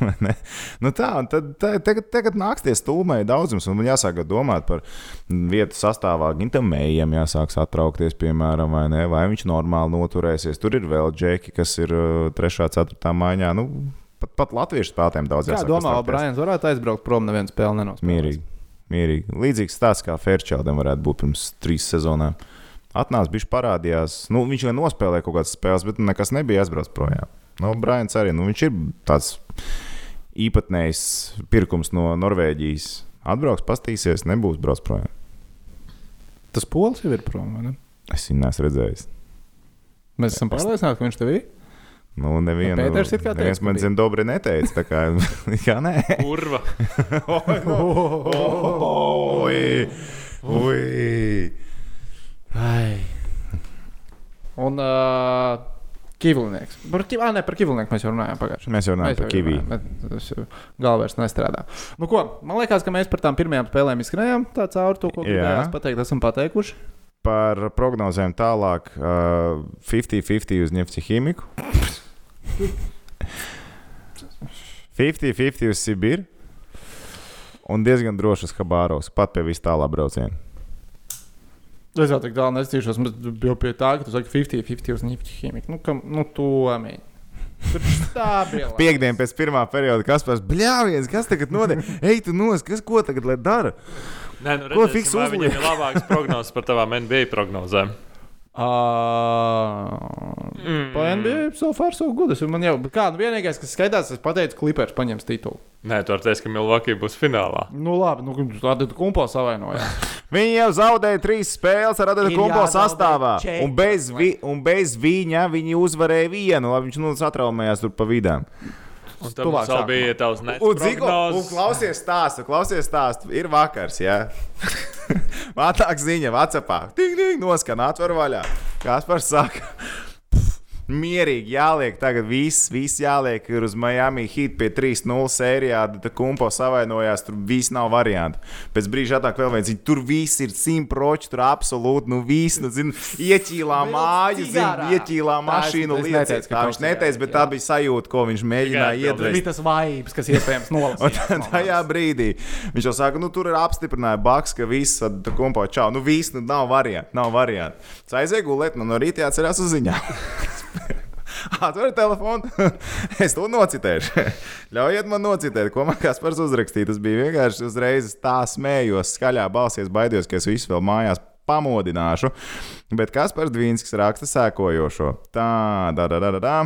Nu tā, un tad tagad, tagad nāks tie stūmēji daudzums, un man jāsāk domāt par vietu sastāvā. Gintam mējam jāsāk satraukties, piemēram, vai, ne? vai viņš normāli noturēsies. Tur ir vēl džeki, kas ir uh, 3. 4. maiņā. Nu, pat, pat latviešu spēlētājiem daudz jāsāk domā, pastraukties. Brāns varētu aizbraukt prom, neviens spēle nenospēlēs. Mierīgi. Mierīgi. Līdzīgs stāsts kā Fairchildam varētu būt pirms trīs sezonām. Atnāca, bija parādījās. Nu, viņš jau nospēlēja kaut kādas spēles, bet nekas nebija aizbraucis projām. Nu, Brains arī. Nu, viņš ir tāds īpatnējs pirkums no Norvēģijas. Atbrauks, pastīsies, nebūs brauc projām. Tas pols jau ir prom. vai ne? Es viņu neesmu redzējis. Mēs esam pārliecināti, ka viņš tev ir. Nu, nevienu, Nu, Pēters it kā neviens ka man zina, dobri neteica. Tā kā, kā nē. Kurva. Oi, oi. Ai. Un uh, Kivlinieks. Par, kiv... ah, ne, par Kivlinieku mēs jau runājām pagājušajā. Mēs jau runājam par Kivī. Tas jau galvā nestrādā. Nu, ko, man liekas, ka mēs par tām pirmajām spēlēm izskrējām. Tā cauri to, ko Jā. gribējām pateikt, esam pateikuši. Par prognozēm tālāk, uh, 50-50 uz Nefci ķīmiku. 50-50 uz Sibiru. Un diezgan droši uz Habāros, pat pie vis tālā brauciena. Es jau tik tālu nestīšos, bet jau pie tā, ka tu saki 50-50 uz naftas ķīmiku. Nu, kam, nu, to stabili. Piektdien pēc pirmā perioda, kas pēc bļāviens, kas tagad notiek? Ej, tu nos, kas ko tagad lai dara? Nē, nu, Ko redzēsim, fiks vai uzliek? Viņam ir labāks prognozes par tavām NBA prognozēm. Uh, Mm. Pa NBA so far so good. Es Man jau, kā, nu, vienīgais, kas skaidrs, es pateicu, ka Clippers paņems titulu. Nē, tu vari teikt, ka Milwaukee būs finālā. Nu, labi, nu, tāda kumpa savainojās. Viņi jau zaudēja trīs spēles ar Ir Kumpo sastāvā. Un bez, vi, un bez viņa viņi uzvarēja vienu. Labi, viņš nu satraumējās tur pa vidām. Un sākumā. bija tavs nets Un, un klausies stāstu, klausies stāstu. Ir vakars, jā. Mātāk ziņa, Vācijā. Tik, tik, noskan, atver vaļā. Kas par saka? Mierīgi jāliek, tagad viss, viss jāliek. Ir uz Miami hit pie 3-0 sērijā. Tad kumpo savainojās, tur viss nav variantu. Pēc brīža atnāk vēl viens, tur viss ir simtproči, tur absolūti, nu viss, nu, zin, ieķīlā māju, zin, ieķīlā mašīnu lietas. Tā viņš neteica, bet jā. tā bija sajūta, ko viņš mēģināja Tikai Tas iedvest. bija tas vibes, kas iespējams Un nolasīts. tad tajā brīdī viņš jau saka, nu, tur ir apstiprināts Baks, ka viss ir kompo čau. Nu, viss, nu, nav variantu. Nav variantu. Aizēju gulēt, man no rīta jāatcerās uz ziņām. Atveru telefonu, es to nocitēšu. Ļaujiet man nocitēt, ko man kāds par uzrakstīja. Tas bija vienkārši uzreiz tā smējos, skaļā balsī, baidījos, ka es visu vēl mājās pamodināšu. Bet kas par Dvīnskis raksta sēkojošo? Tā, da, da, da, da, da.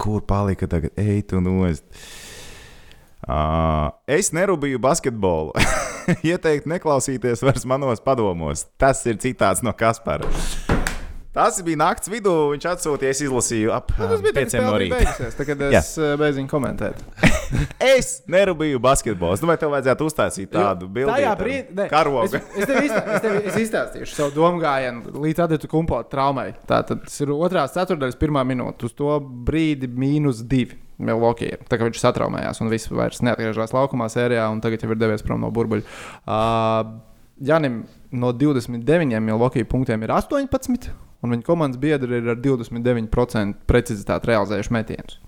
Kur palika tagad? Ej, tu nost! Uh, es nerūpēju basketbolu. Ieteikt neklausīties vairs manos padomos. Tas ir citāts no Kaspara. Tas bija nakts vidū. Viņš atsūtīja, es izlasīju ap Nu, tikai pieciem no rīta. beigusies, tā, kad es uh, beidzu komentēt. Es nerūpēju basketbolu. Es domāju, tev vajadzētu uztaisīt tādu bildi. Tajā brīdī, karogu. Es, es, tev izstā, es, tev, es izstāstīšu savu domu gājienu līdz Adatu kumpo traumai. Tā tad tas ir otrās ceturtdaļas pirmā minūte. Uz to brīdi mīnus divi. Milwaukee. Tā kā viņš satraumējās un viss vairs neatgriežas laukumā sērijā, un tagad jau ir devies prom no burbuļa. Uh, Janim no 29 Milwaukee punktiem ir 18, un viņa komandas biedri ir ar 29% precizitāti realizējuši metienus.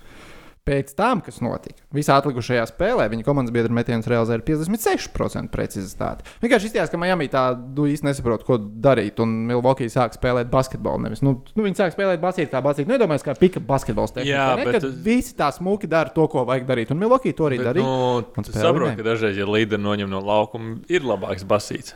Pēc tam, kas notika, visā atlikušajā spēlē, viņa komandas biedra metienus realizēja ar 56% precizitāti. Vienkārši izskatās, ka Miami tā nu, īsti nesaprot, ko darīt. Un Milwaukee sāk spēlēt basketbolu. Nevis, nu, nu, viņi sāk spēlēt basketbolu, kā basketbolu. Nedomājies, kā pika basketbols. tehnika, Jā, ne? bet tu- visi tā smuki dara to, ko vajag darīt. Un Milwaukee to arī Bet, darīja. nu, Un tu spēlē saproti, vinēja. ka dažreiz, ja līderi noņem no laukuma, ir labāks basīts.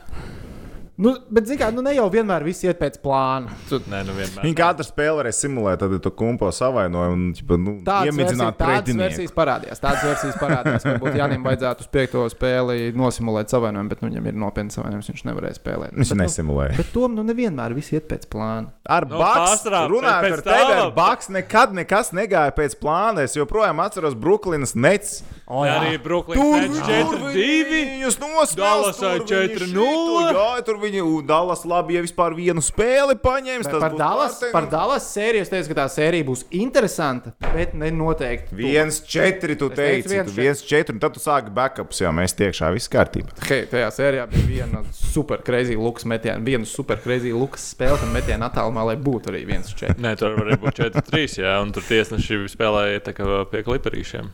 Nu, bet, zini, kā, nu ne jau vienmēr viss iet pēc plāna. Nē, nu vienmēr. Viņa katru spēli varēja simulēt, tad tu kumpo savainojumu un ķipa, nu, iemidzināt tādas versijas parādījās. Tādas versijas parādījās. Varbūt Jānis vajadzētu uz piekto spēli nosimulēt savainojumu, bet nu, viņam ir nopietns savainojums. Viņš nevarēja spēlēt. Viņš bet, nu, nesimulēja. bet tom nu nevienmēr viss iet pēc plāna. Ar Nu, Baks runājot par tevi, ar Baks nekad nekas negāja pēc plāna. Es joprojām atceros Brooklynas nets. O, Jā, arī Brooklyns 4-2. Viņus nosmēlēja. Dallasā 4:0. Viņi Dallas labi, ja vispār vienu spēli paņēma. Bet Par Dallas, par Dallas sēriju es teicu, ka tā sērija būs interesanta, bet ne noteikti. Viens, četri, tu Es teici, viens, tu viens, četri, un tad tu sāki backups, jau mēs tiekšā viss kārtībā. Hei, tajā sērijā bija viena superkreizīga lukas metiena, viena superkreizīga lukas spēle, un metiena attālumā, lai būtu arī viens četri. Nē, tur varēja būt 4-3, jā, un tur tiesneši spēlēja tā kā pie kliparīšiem.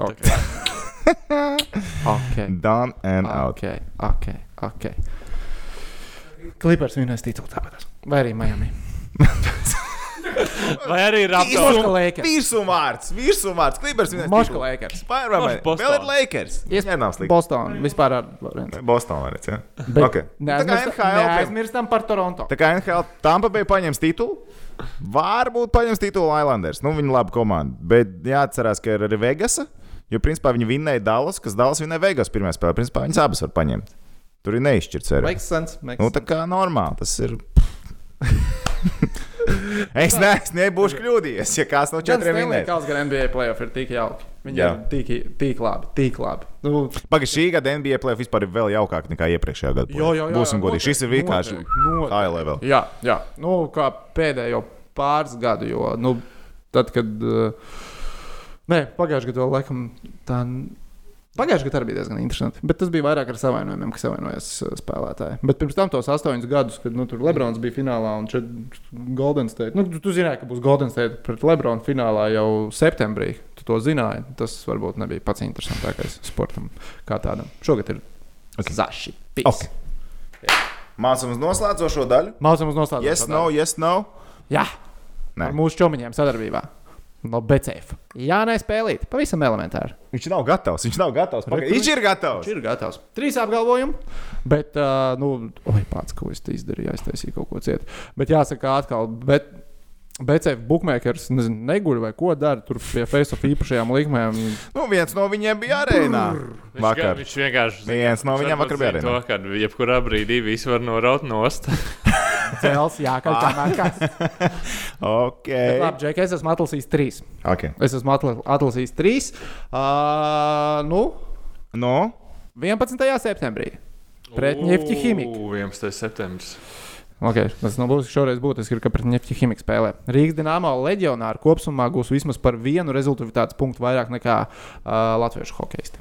Okay. okay. Done and out. Ok, ok, ok. Clippers vinnēs titulu tāpat. Vai arī Miami. Vai arī Raptors? Virsumvārds, virsumvārds, vienais. Moška Lakers. Vai, Boston. Vēl ir Lakers. Ies- Jā, nav slikti. Boston. Vispār ar variants. Bostonā arī, jā. Bet Okay. Tā kā neaizmirstam, NHL, neaizmirstam par Toronto. tā kā NHL Tampa Bay paņems titulu. Varbūt paņems titulu Islanders. Nu, viņi ir laba komanda. Bet jāatcerās, ka ir arī Vegasa. Jo, principā, viņi vinnēja Dallas, kas Dallas vinnēja Vegas pirmā spēlē. Principā, viņas abas var paņemt. Tur ir neizšķirts arī. Makes sense. Makes Nu, tā kā normāli tas ir. es neesmu nebūšu kļūdījies, ja kāds no četriem vinnēs. Kāds gan NBA playoff ir tik jauki. Viņi Jā. ir tik, tik labi, tik labi. Nu, Pagaidām, šī gada NBA plēsoņa vispār ir vēl jaukāk nekā iepriekšējā gada. Jo, jo, jo, Būsim godīgi. Šis ir vienkārši high level. Jā, jā. Nu, kā pēdējo pāris gadu, jo nu, tad, kad. Uh, nē, pagājušajā gadā laikam tā. Pagājušajā gadā arī bija diezgan interesanti. Bet tas bija vairāk ar savainojumiem, kas savainojas uh, spēlētāji. Bet pirms tam tos astoņus gadus, kad nu, tur Lebrons bija finālā un šeit Golden State. Nu, tu, tu zināji, ka būs Golden State pret Lebronu finālā jau septembrī. Tu to zināji. Tas varbūt nebija pats interesantākais sportam kā tādam. Šogad ir Ok. zaši. Ok. Mācām uz noslēdzošo daļu. Mācām uz noslēgumu. Yes, no, yes, no. Jā, Nē. ar mūsu čomiņiem sadarbībā. No BCF. Jā, nespēlīt. Pavisam elementāri. Viņš nav gatavs. Viņš nav gatavs. Pagaid, Re, Viņš ir gatavs. Viņš ir gatavs. Trīs apgalvojumi. Bet, uh, nu, oi, pats, ko es izdarīju, aiztaisīju kaut ko citu. Bet jāsaka, atkal, bet BCF bookmakers nezinu, neguļ vai ko dara tur pie face-off īpašajām likmēm. Nu, viens no viņiem bija arēnā. Viņš, Vakar. ga- viņš vienkārši Viens no viņiem vakar bija arēnā. To, ka jebkurā brīdī viss var noraut nost. Cēls, jā, kā Ah. tā nākās. Ok. Labi, Džek, es esmu atlasījis trīs. okay. Es esmu atla- atlasījis trīs. Uh, nu, No. 11. septembrī. Pret Ņefķi Himiku. 11. septembris. Okay, tas nav būs šoreiz būtiski, ka pret Ņefķi Himiku spēlē. Rīgas dīnāmā leģionāri kopumā gūs vismaz par vienu rezultātu punktu vairāk nekā uh, latviešu hokeisti.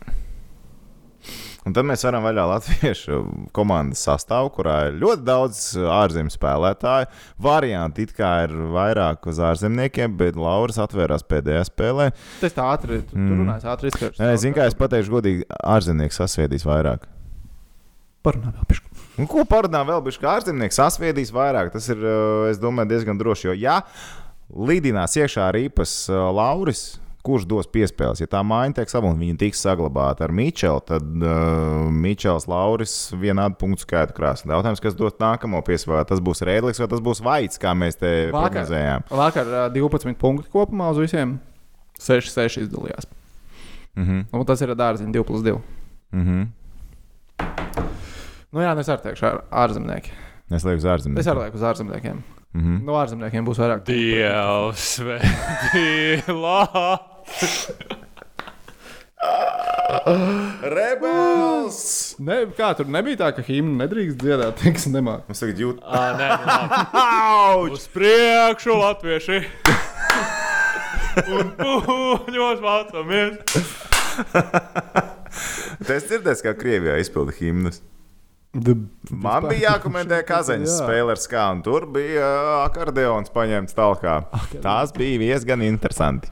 Un tad mēs varam vaļā latviešu komandas sastāvu, kurā ir ļoti daudz ārzemju spēlētāju. Varianti it kā ir vairāk uz ārzemniekiem, bet Lauris atvērās pēdējā spēlē. Tas tā ātri, tu, mm. Tu runāji ātri izskatās. Nē, zinu, kā es pateikšu, godīgi, ārzemnieks sasviedīs vairāk. Parunā vēl pišku. Un ko parunā vēl, kā ārzemnieks sasviedīs vairāk? Tas ir, eh, es domāju, diezgan droši. Jo, ja lidinās iekšā rīpas eh, Lauris, kurš dos piespēles, ja tā māja tiek sabūvēta, viņa tiks saglabāta ar Mičelu, tad uh, Mičels Lauris vienādu punktu skaitu krāsā. Jautājums, kas dos nākamo piespēli, tas būs Rēdlis vai tas būs Vaits, kā mēs te prognozējām. vakar uh, 12 punkti kopumā uz visiem. 6, 6 izdalījās. Mhm, Un tas ir dārziņš 2 plus 2. mhm. Nu jā, nu es arī teikšu, ārzemnieki. Es lieku uz ārzemēm. Es arī lieku uz ārzemniekiem. Mhm. No ārzemniekiem būs vairāk. Dievs, svētīlā! Rebels! Ne, kā tur nebija tā, ka himna nedrīkst dziedāt, tiks nemāk. Mēs tagad jūtam. Ā, nē, nu. Auč! Uz priekšu, latvieši! Un puņos mācāmies! Es dzirdēju, kā Krievijā izpilda himnas. The... Man bija jākomentē Kazaņas Jā. spēle ar skānu. Tur bija akordeons paņemts tālāk. Tās bija diezgan interesanti.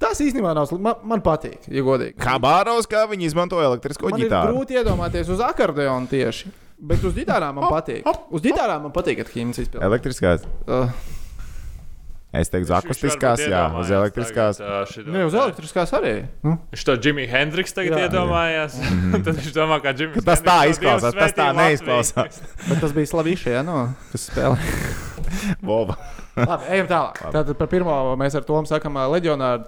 Tas īstenībā nav slikti. Man, man patīk, ja godīgi. Kā bāros, kā viņi izmanto elektrisko Man ģitāru. grūti iedomāties uz akordeona tieši. Bet uz ģitārām man patīk. Uz ģitārām man patīk, kad himnas izpildās. Elektriskās. Uh, Es teiktu, akustiskās, jā, uz elektriskās. Nē, uz elektriskās arī. Nu. Viņš to Džimiju Hendriks tagad Jā. jā, iedomājās. Tad viņš domā, ka Džimijs Tas tā izklausās, tas tā neizklausās. Bet tas bija Slavīša, ja, no, kas spēlē. Vova. Labi, ejam tālāk. Tātad par pirmo mēs ar Tomu sakām, leģionāri.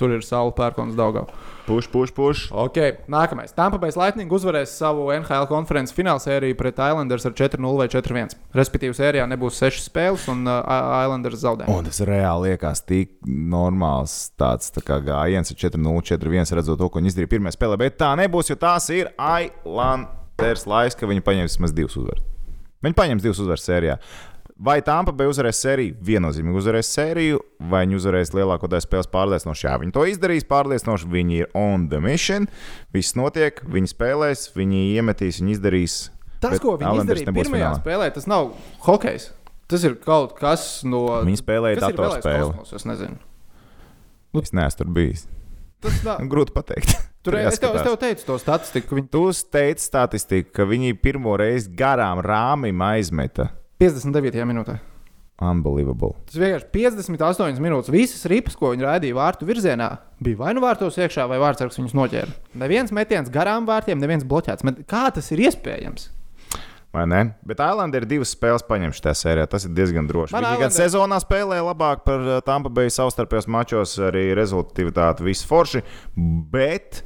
Tur ir saula pērkons Daugā. Puš, puš, puš. Ok, nākamais. Tampa Bay Lightning uzvarēs savu NHL konferences fināla sēriju pret Islanders ar 4-0 vai 4-1. Respektīvi, sērijā nebūs sešas spēles, un uh, Islanders zaudē. Un tas reāli liekas tik normāls tāds tā kā gājiens ar 4-0, 4-1, redzot to, ko viņi izdarīja pirmajā spēlē. Bet tā nebūs, jo tās ir Islanders laiks, ka viņi paņems vismaz divas uzvaras. Viņi paņems divas uzvaras sērijā. Vai Tampa Bay uzvarēs sēriju? Viennozīmīgi uzvarēs sēriju, vai viņi uzvarēs lielāko daļu spēles pārliecinoši. Jā, viņi to izdarīs pārliecinoši. Viņi ir on the mission. Viss notiek, viņi spēlēs, viņi iemetīs, viņi izdarīs. Tas, ko viņi Islanders izdarīja pirmajā finālā. spēlē, tas nav hokejs. Tas ir kaut kas no. Viņi spēlēja datorspēli. Es nezinu. Es neesmu tur bijis. Tas nav. Grūti pateikt. Tur, es, tev, es tev teicu to statistiku. Viņi Tu teici statistiku, ka viņi pirmo reizi garām rāmim aizmeta. 59. minūtē. Unbelievable. Tas vienkārši 58 minūtes. Visas ripas, ko viņi raidīja vārtu virzienā, bija vai nu vārtos iekšā, vai vārdsargs viņus noķēra. Neviens metiens garām vārtiem, neviens bloķēts. Bet kā tas ir iespējams? Vai ne? Bet Islandē ir divas spēles paņemtas šajā sērijā. Tas ir diezgan droši. Man Viņi gan Islanders- sezonā spēlē labāk par uh, Tampa Bay savstarpējos mačos, arī rezultāti viss forši. Bet,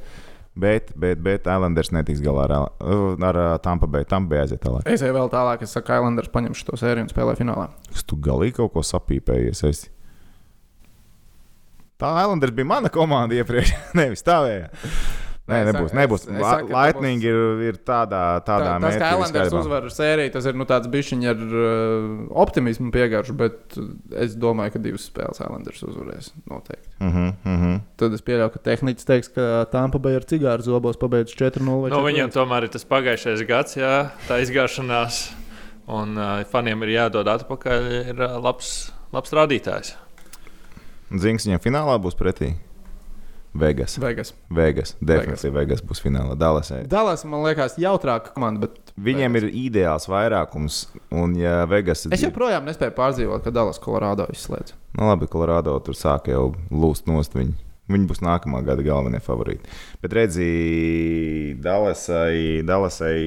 bet, bet, bet Islanders netiks galā ar, uh, ar uh, Tampa Bay. Tampa Bay aiziet tālāk. Es eju vēl tālāk, es saku, Islanders paņemšu to sēriju un spēlē finālā. Kas tu galīgi kaut ko sapīpējies? Esi? Tā Islanders bija mana komanda iepriekš, nevis tavējā. Nē, Es nebūs. nebūs. es- es saku, Lightning ir, ir tādā, tādā Tā, tas, ka mērķī Islanders skaidrībā. uzvar sēriju, tas ir nu, tāds bišķiņš ar uh, optimismu piegaršu, bet uh, es domāju, ka divas spēles Islanders uzvarēs noteikti. Mhm, mhm. Tad es pieļauju, ka tehniķis teiks, ka Tampa Bay ar cigāru zobos pabeidz 4-0 vai 4-1. No viņiem tomēr ir tas pagājušais gads, jā, tā izgāšanās. Un uh, faniem ir jādod atpakaļ. Ir uh, labs, labs rādītājs. Zings viņam finālā būs pretī. Vegas. Vegas. Vegas. Definitīvi Vegas būs finālā. Dallasē. Dallas man liekas jautrāka komanda, Viņiem ir ideāls vairākums, un ja Vegas es joprojām nespēju pārdzīvot, ka Dallas Colorado izslēdz. Nu, labi, Kolorādo tur sāk jau lūst nost viņu. Viņi būs nākamā gada galvenie favorīti. Bet redzi, Dallasai, Dallasai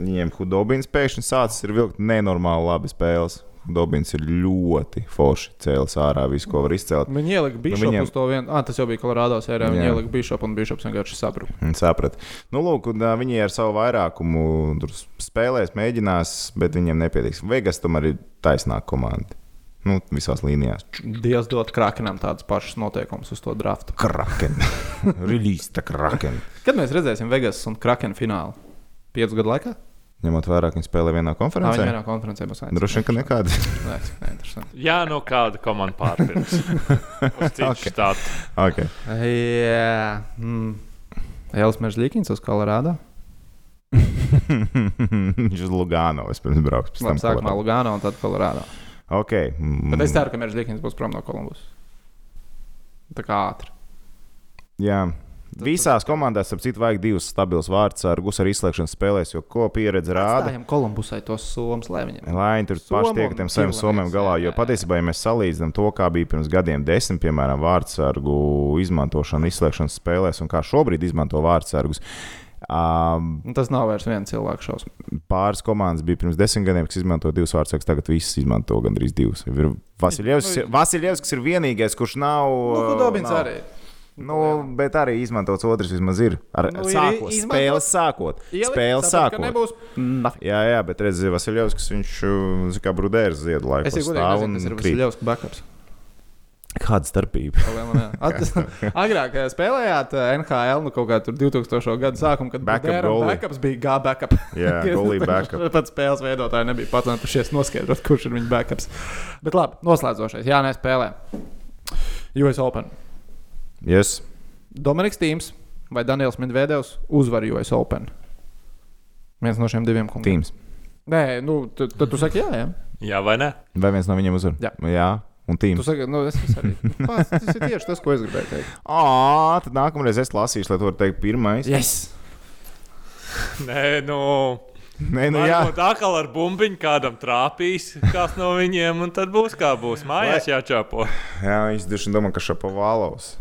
viņiem Hudobins pēkšņi sācis ir vilkt nenormāli labi spēles. Hudobins ir ļoti forši cēlis ārā visu, ko var izcelt. Viņi ielika Bishopu viņiem- viņiem... uz to vienu. Ah, tas jau bija Colorado sērijā. Viņi ielika Bishopu un Bishops vienkārši sabruka. Un Saprat. Nu, lūk, viņi ar savu vairākumu spēlēs, mēģinās, bet viņiem nepietiks. Vegas tomēr ir taisnāka komanda. Nu, visās līnijās. Dievs dod Krakenam tādus pašus noteikumus uz to draftu. Kraken. Release the Kraken. Kad mēs redzēsim Vegas un Kraken finālu? Piecu gadu laikā? Ņemot vērā, ka viņi spēlē vienā Jā, konferencē. viņi vienā konferencē būs aicināti. Droši vien, ka nekāda. Nē, cik neinteresanti. Jā, no kāda komanda pārpirks. Uz citu Ok. štātu. okay. Jā, mm. Elis Meržģīkins uz Colorado. Viņš uz Lugano vispirms brauks. pēc tam Labi, sākumā. Lugano un tad Colorado. Okay. mm, Bet es ceru, ka Meržģīkins būs prom no Kolumbus. Tā kā ātri. Jā. Visās komandās, ap citu, vajag divus stabilus vārdsargus ar izslēgšanas spēlēs, jo ko pieredze rāda. Stājam Kolumbusai tos somas, lai viņam. Lai viņi tur paši tiek tiem saviem somiem galā. Jo patiesībā, ja mēs salīdzinām to, kā bija pirms gadiem, desmit, piemēram, vārdsargu izmantošana izslēgšanas spēlēs, un kā šobrīd izmanto vārdsargus, um, Tas nav vairs viens cilvēks šausmas. pāris komandas bija pirms desmit gadiem, kas izmantoja divus vārdsargus, tagad visas izmanto gandrīz divus. Ir Vasiljevs, Vasiljevs kas ir vienīgais, kurš nav. Nu, Hudobins nav- arī. Nu, bet arī izmantots otrs vismaz ir. Ar, Nu, sākot, izmantots. spēles sākot. Ka sākot. Nebūs. Jā, jā, bet redziet, Vasiljevs, kas viņš uh, kā brudērs ziedu laiku. Es jau godīgi nezinu, kas ir Vasiljevs backups. Kāda starpība? At- Agrāk eh, spēlējāt eh, NHL nu, kaut kā tur 2000. gada sākumā, kad Backup backups bija G backup. Jā, goalie backup. Pat spēles veidotāji nebija pacentušies noskaidrot, kurš ir viņa backups. Bet labi, noslēdzošais. Jā, nē, spēlē. US Open. Yes. Dominiks Tīms vai Daniels Medvedevs uzvar US Open. Viens no šiem diviem kungiem. Tīms. Nē, nu, tad tu, tu saki, jā, jā. Jā, vai ne? Vai viens no viņiem uzvar? Jā. jā. Un Tu tīms. saki, nu, es, arī. Pats, tas ir tieši tas, ko es gribēju teikt. Ā, tad nākamreiz es lasīšu, lai to varētu teikt pirmais. Yes! Nē, nu, Nē, nu jā. Varbūt atkal ar bumbiņu kādam trāpīs, kas no viņiem, un tad būs kā būs. Mājās jāčāpo. Jā, viņš droši vien domā, ka Šapovālovs.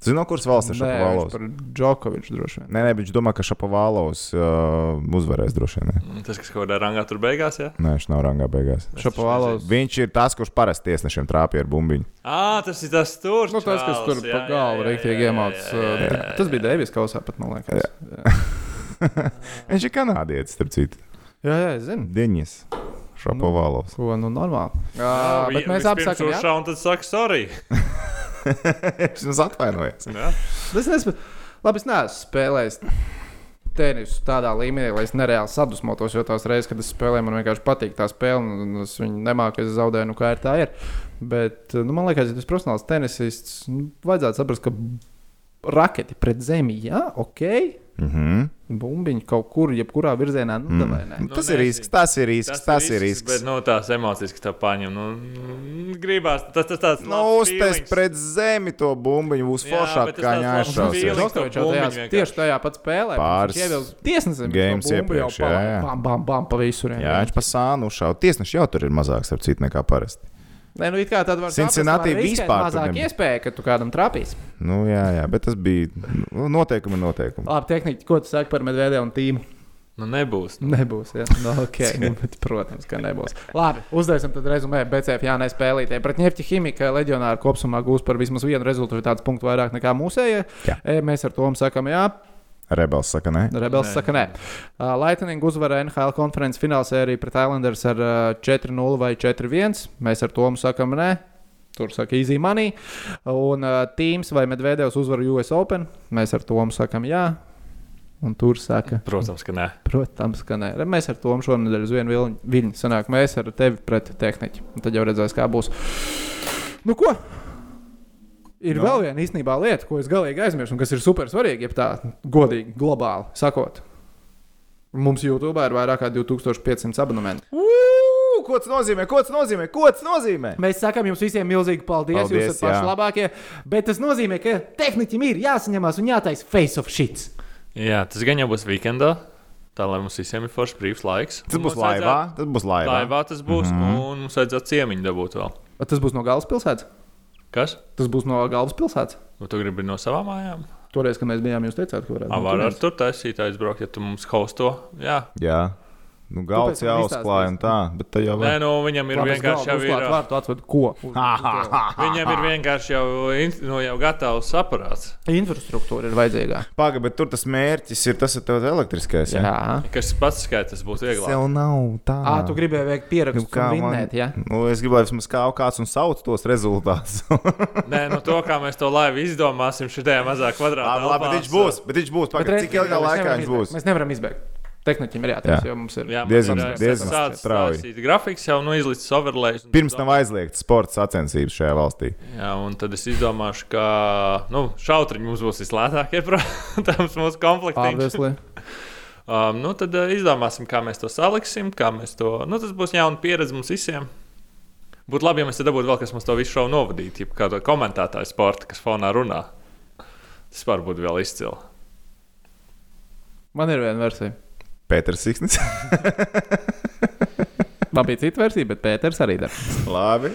Zini, no kuras valsts ir Šapovālovs? par Džokoviču droši vien. Nē, nē, bet viņš domā, ka Šapovālovs uh, uzvarēs droši vien. ne? Tas, kas kaut kādā rangā tur beigās, jā. Nē, viņš nav rangā beigās. Šapovālovs. Viņš ir tas, kurš parasti tiesnešiem trāpīja ar bumbiņu. Ā, tas ir tas tur. Nu, tas, kas tur pa galvu rīktīgi iemācās. uh, Tas bija Deivijas kausā pat, man liekas. Viņš ir kanādietis, starp citu. Jā, jā, es zinu. Deņas. Šapovālovs. Ko, nu, normāli. Jā, bet mēs abi sakām, jā. un tad saka, sorry. Viņš mums atvainojas. Jā. Es nezinu, labi, es neesmu spēlējis tenisu tādā līmenī, lai es nereāli sadusmotos. Jo tās reizes, kad es spēlēju, man vienkārši patīk tā spēle, un es viņu nemāku, es zaudēju, nu kā ir tā ir. Bet, nu, man liekas, ja tas ir profesionāls tenisists, nu, vajadzētu saprast, ka raketi pret zemi, jā, ok. Mhm. Bumbiņi kaut kur, jebkurā virzienā, nu, mm. vai ne? Nu, Tas ir nezinu. risks, tas ir risks, tas ir risks. Bet, nu, tās emocijas, kas tev paņem, nu, mm, gribās. Tas, tas tāds Nu, uztais pret zemi to bumbiņu, būs foršāk, tas kā vienkārši. tieši tajā pat spēlē. Pāris tiesnesim, games iepriekš, jā, jā. Bam, bam, bam, pa visur. Jā, viņš pa sānu šauja. Tiesneši jau tur ir mazāks, ar citu nekā parasti. Nē, nu, it kā tad var Cincinnati saprast, vispār mazāk nebija. iespēja, ka tu kādam trāpīs. Nu, jā, jā, bet tas bija nu, noteikumi, noteikumi. Labi, tehniski, ko tu saki par Medvedevu un tīmu? Nu, nebūs. Nebūs. Jā, no, okay. nu, bet, protams, ka nebūs. Labi, uzdēsim tad rezumē. BCF Jānis spēlītē. Pret Nefti ķīmija leģionāri kopumā gūs par vismaz vienu rezultātu punktu vairāk nekā mūsējie. E, Mēs ar to sakām, jā. Rebels saka, nē. Rebels Nē. saka, nē. Uh, Lightning uzvarēja NHL konferences finālsēriju pret Islanders ar uh, 4-0 vai 4-1. Mēs ar to sakām, nē. Tur saka, easy money. Un uh, Teams vai Medvedevs uzvar US Open. Mēs ar to sakām, jā. Un tur saka, Protams, ka nē. protams, ka nē. Re, Mēs ar to šonadēļ uz vienu viļņu- viļņu sanāk. Mēs ar tevi pret tehniķi. Un tad jau redzēs, kā būs. Nu, ko? Ir Nu. no. vēl viena īstenībā lieta, ko es galīgi aizmirsu, un kas ir super svarīga, ja tā godīgi, globāli sakot. Mums YouTube ir vairāk kā 2500 abonementi. Ugh, Ko tas nozīmē? Ko tas nozīmē? Ko tas nozīmē? Mēs sakām jums visiem milzīgi paldies. paldies jūs esat paši labākie. Bet tas nozīmē, ka tehniķim ir jāsaņemās un jātaisa face of shit. Jā, tas gan jau būs weekendā. Tā lai mums visiem ir foršs brīvs laiks. Tas būs laivā. vajadzētu- Tas būs laivā. Laivā tas būs, mm. -hmm. un mums vajadzētu ciemiņu dabūt vēl. Tas būs no galvaspilsētas. Kas? Tas būs no galvaspilsētas. Nu, tu gribi no savām mājām? Toreiz, kad mēs bijām, jūs teicāt, ka varētu Jā, var ar tur taisīt aizbraukt, ja tu mums hosto. Jā, Jā. Nu, galds tam jāuzklāj un tā, bet tā jau Nē, var. nu, viņam ir Labi, es vienkārši jau ir. Vārtu atved ko? Uz- uz. Viņam ir vienkārši jau, nu, jau gatavs aparāts. Infrastruktūra ir vajadzīga. Paga, bet tur tas mērķis ir tas, ir tev elektriskais. Ja? Jā. Kas pats skaits, tas būs vieglāk. Tev nav tā. Ā, tu gribēji veikt pierakstus Nu, kā vinnēt, ja? Nu, es gribu, lai vismaz kā kāds un sauc tos rezultātus. Nē, no to, kā mēs to laivu izdomāsim, šajā mazā kvadrātā. labi, labi, bet viņš būs. Bet viņš būs. Paga, cik ilgā laikā viņš būs? Mēs nevaram izbēgt. Tehniķim ir jātaisa, Jā. jo mums ir. Jā, Diezgan- ir diezgan tāds strauji. grafiks jau nu izlicis overlays. Pirms tam aizliegts sporta sacensības šajā valstī. Jā, un tad es izdomāšu, ka nu, šautriņi mums būs vislētākie, protams, mūsu komplektiņš. Obviously. Um, nu, tad uh, izdomāsim, kā mēs to saliksim, kā mēs to. Nu, tas būs jauna pieredze mums visiem. Būtu labi, ja mēs te dabūtu vēl kas mums to visu šovu novadītu, ja kāda komentētāja sporta, kas fonā runā. Tas var būt vēl izcili. Man ir viena versija. Pēters Siksnis. Man bija cita versija, bet Pēters arī dara. Labi.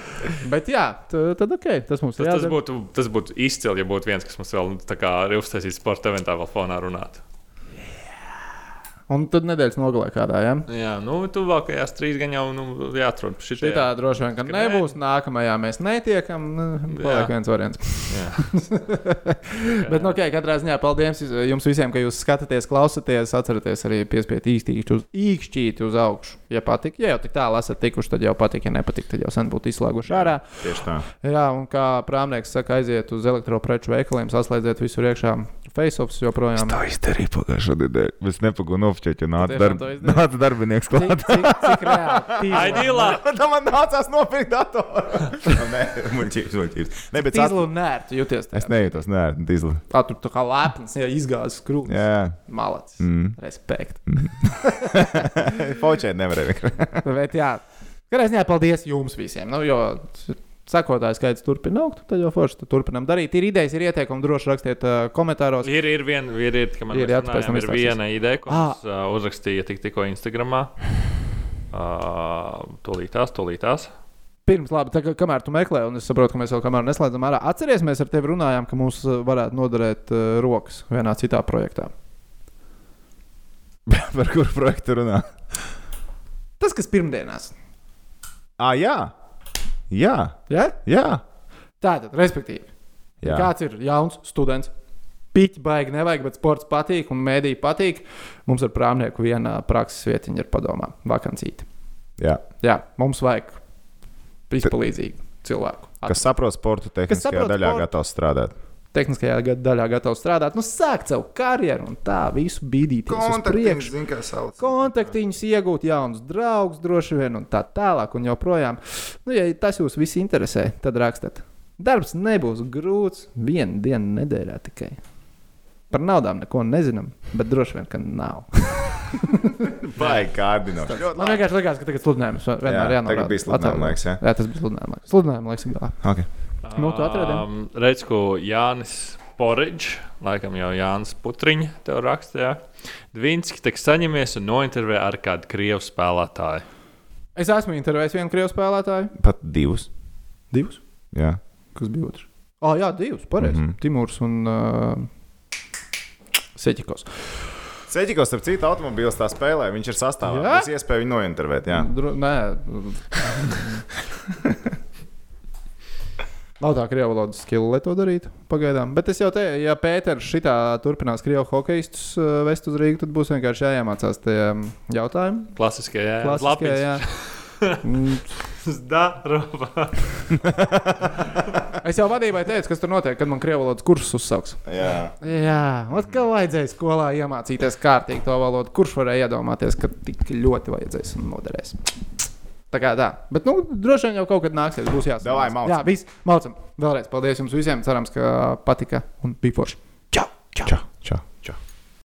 Bet jā, tad ok, tas mums ir Tas, tas, būtu, tas būtu izcili, ja būtu viens, kas mums vēl tā kā ir uztaisījis sporta eventā, vēl fonā runāt. Un tad nedēļas nogalē kādā, jā? Ja? Jā, nu, tuvākajās trīs gan jau nu, jāatrod šī Šitā droši vien, ka nē. nebūs. Nākamajā mēs netiekam. nu, Paliek viens variants. Bet, nu, okay, katrā ziņā paldies jums visiem, ka jūs skatāties, klausāties. Atcerieties arī piespiest īkšķīt uz, īkšķīt uz augšu. Ja patīk, ja jau tik tālu esat tikuši, tad jau patīk. Ja nepatīk, tad jau sen būtu izslēguši ārā. Tieši tā. Jā, un kā prāmnieks saka, aiziet uz elektropreču veikaliem, saslēdziet visur iekšā. Faceoffs joprojām. Tā izdarīja pagājušā nedēļa. Es nepagūnu nopšķiet, jo nāca, darb... to nāca darbinieks Cik, klāt. cik, cik reāli? Aidīlā! Tā man nācās nopirkt datoru. Nē, muļķības, muļķības. Nē, bet Tīzlu un nērtu jūties. Es nejūtos, nē, tīzli. Tā tur tā kā lepns, ja izgāzes krūtis. Jā, Malacis. Mm. Respekt. Faučēt nevarēja vienkārši. Bet jā, katrā ziņā paldies jums visiem. Nu, jo sekotāju skaits turpina augt, tad jau forši tad turpinām darīt. Ir idejas, ir ieteikumi, droši rakstiet uh, komentāros. Ir, ir viena, ir, ir, ka man Ir, ir, jā, tam ir viena ideja, ko Ah. es uh, uzrakstīju tik, tikko Instagramā. Uh, tūlītās, tūlītās. Pirms, labi, tā, kā, kamēr tu meklē, un es saprotu, ka mēs vēl kamēr neslēdzam ārā, atceries, mēs ar tevi runājām, ka mums varētu noderēt uh, rokas vienā citā projektā. Par kuru projektu runā? Tas, kas pirmdienās. Ah, jā, jā, Ja? jā. Tātad, respektīvi, jā. ja kāds ir jauns students. Piķi baigi nevajag, bet sports patīk un mēdī patīk. Mums ar prāmnieku viena prakses vietiņa ir padomā, vakancīta. jā. Jā, mums vajag izpalīdzīgu cilvēku. Kas saprot sportu, tehniskajā daļā sportu. gatavs strādāt. Tehniskajā daļā gatavs strādāt, nu, sākt savu karjeru un tā visu bīdīties uz priekšu. zina, kā sauc. Kontaktiņus iegūt, jaunus draugus, droši vien, un tā tālāk, un joprojām. Nu, ja tas jūs visi interesē, tad rakstiet. Darbs nebūs grūts, vienu dienu nedēļā tikai. Par naudām neko nezinām, bet droši vien, ka nav. Vai kārdinoši. Man vienkārši liekas, ka tagad sludinājums vienmēr Jā, jānorāda. tagad bija sludinājuma laiks, jā. jā, tas bija sludinājuma laiks. Sludinājuma laiks ir galā. Okay. Nu, tu atradi? Um, Redz, ko Jānis Porridž, laikam jau Jānis Putriņš tev rakstīja. Dvīnski tiek saņemies un nointervē ar kādu krievu spēlētāju. Es esmu intervējis vienu krievu spēlētāju. Pat divus. Divus? Jā. Kas bija otrs? Oh, jā, divus. Pareizi. Mm. -hmm. Timurs un uh, Seķikos. Ceļķis, starp citu, automobīls tā spēlē. Viņš ir sastāvā. Jā? Būs iespēja viņu nointervēt. Jā. Dru, nē, Nav tā krievu valodas skilla, lai to darītu. Pagaidām. Bet es jau teicu, ja Pēters šitā turpinās krievu hokeistus uh, vest uz Rīgas, tad būs vienkārši jāiemācās tie um, jautājumi. Klasiskie, jā, Klasiskie, jā. Mm, Zdarova. Es jau vadībai teicu, kas tur notiek, kad man krievu valodas kursus uzsāks. Jā. Jā, ot, kā vajadzēja skolā iemācīties kārtīgi to valodu. Kurš varēja iedomāties, ka tik ļoti vajadzēs un noderēs? Tā kā tā. Bet, nu, droši vien jau kaut kad nāksies. Būs jāsaka. Davai, maucam. Jā, viss. Maucam. Vēlreiz paldies jums visiem. Cerams, ka patika un bija forši. Čau! Čau! Čau.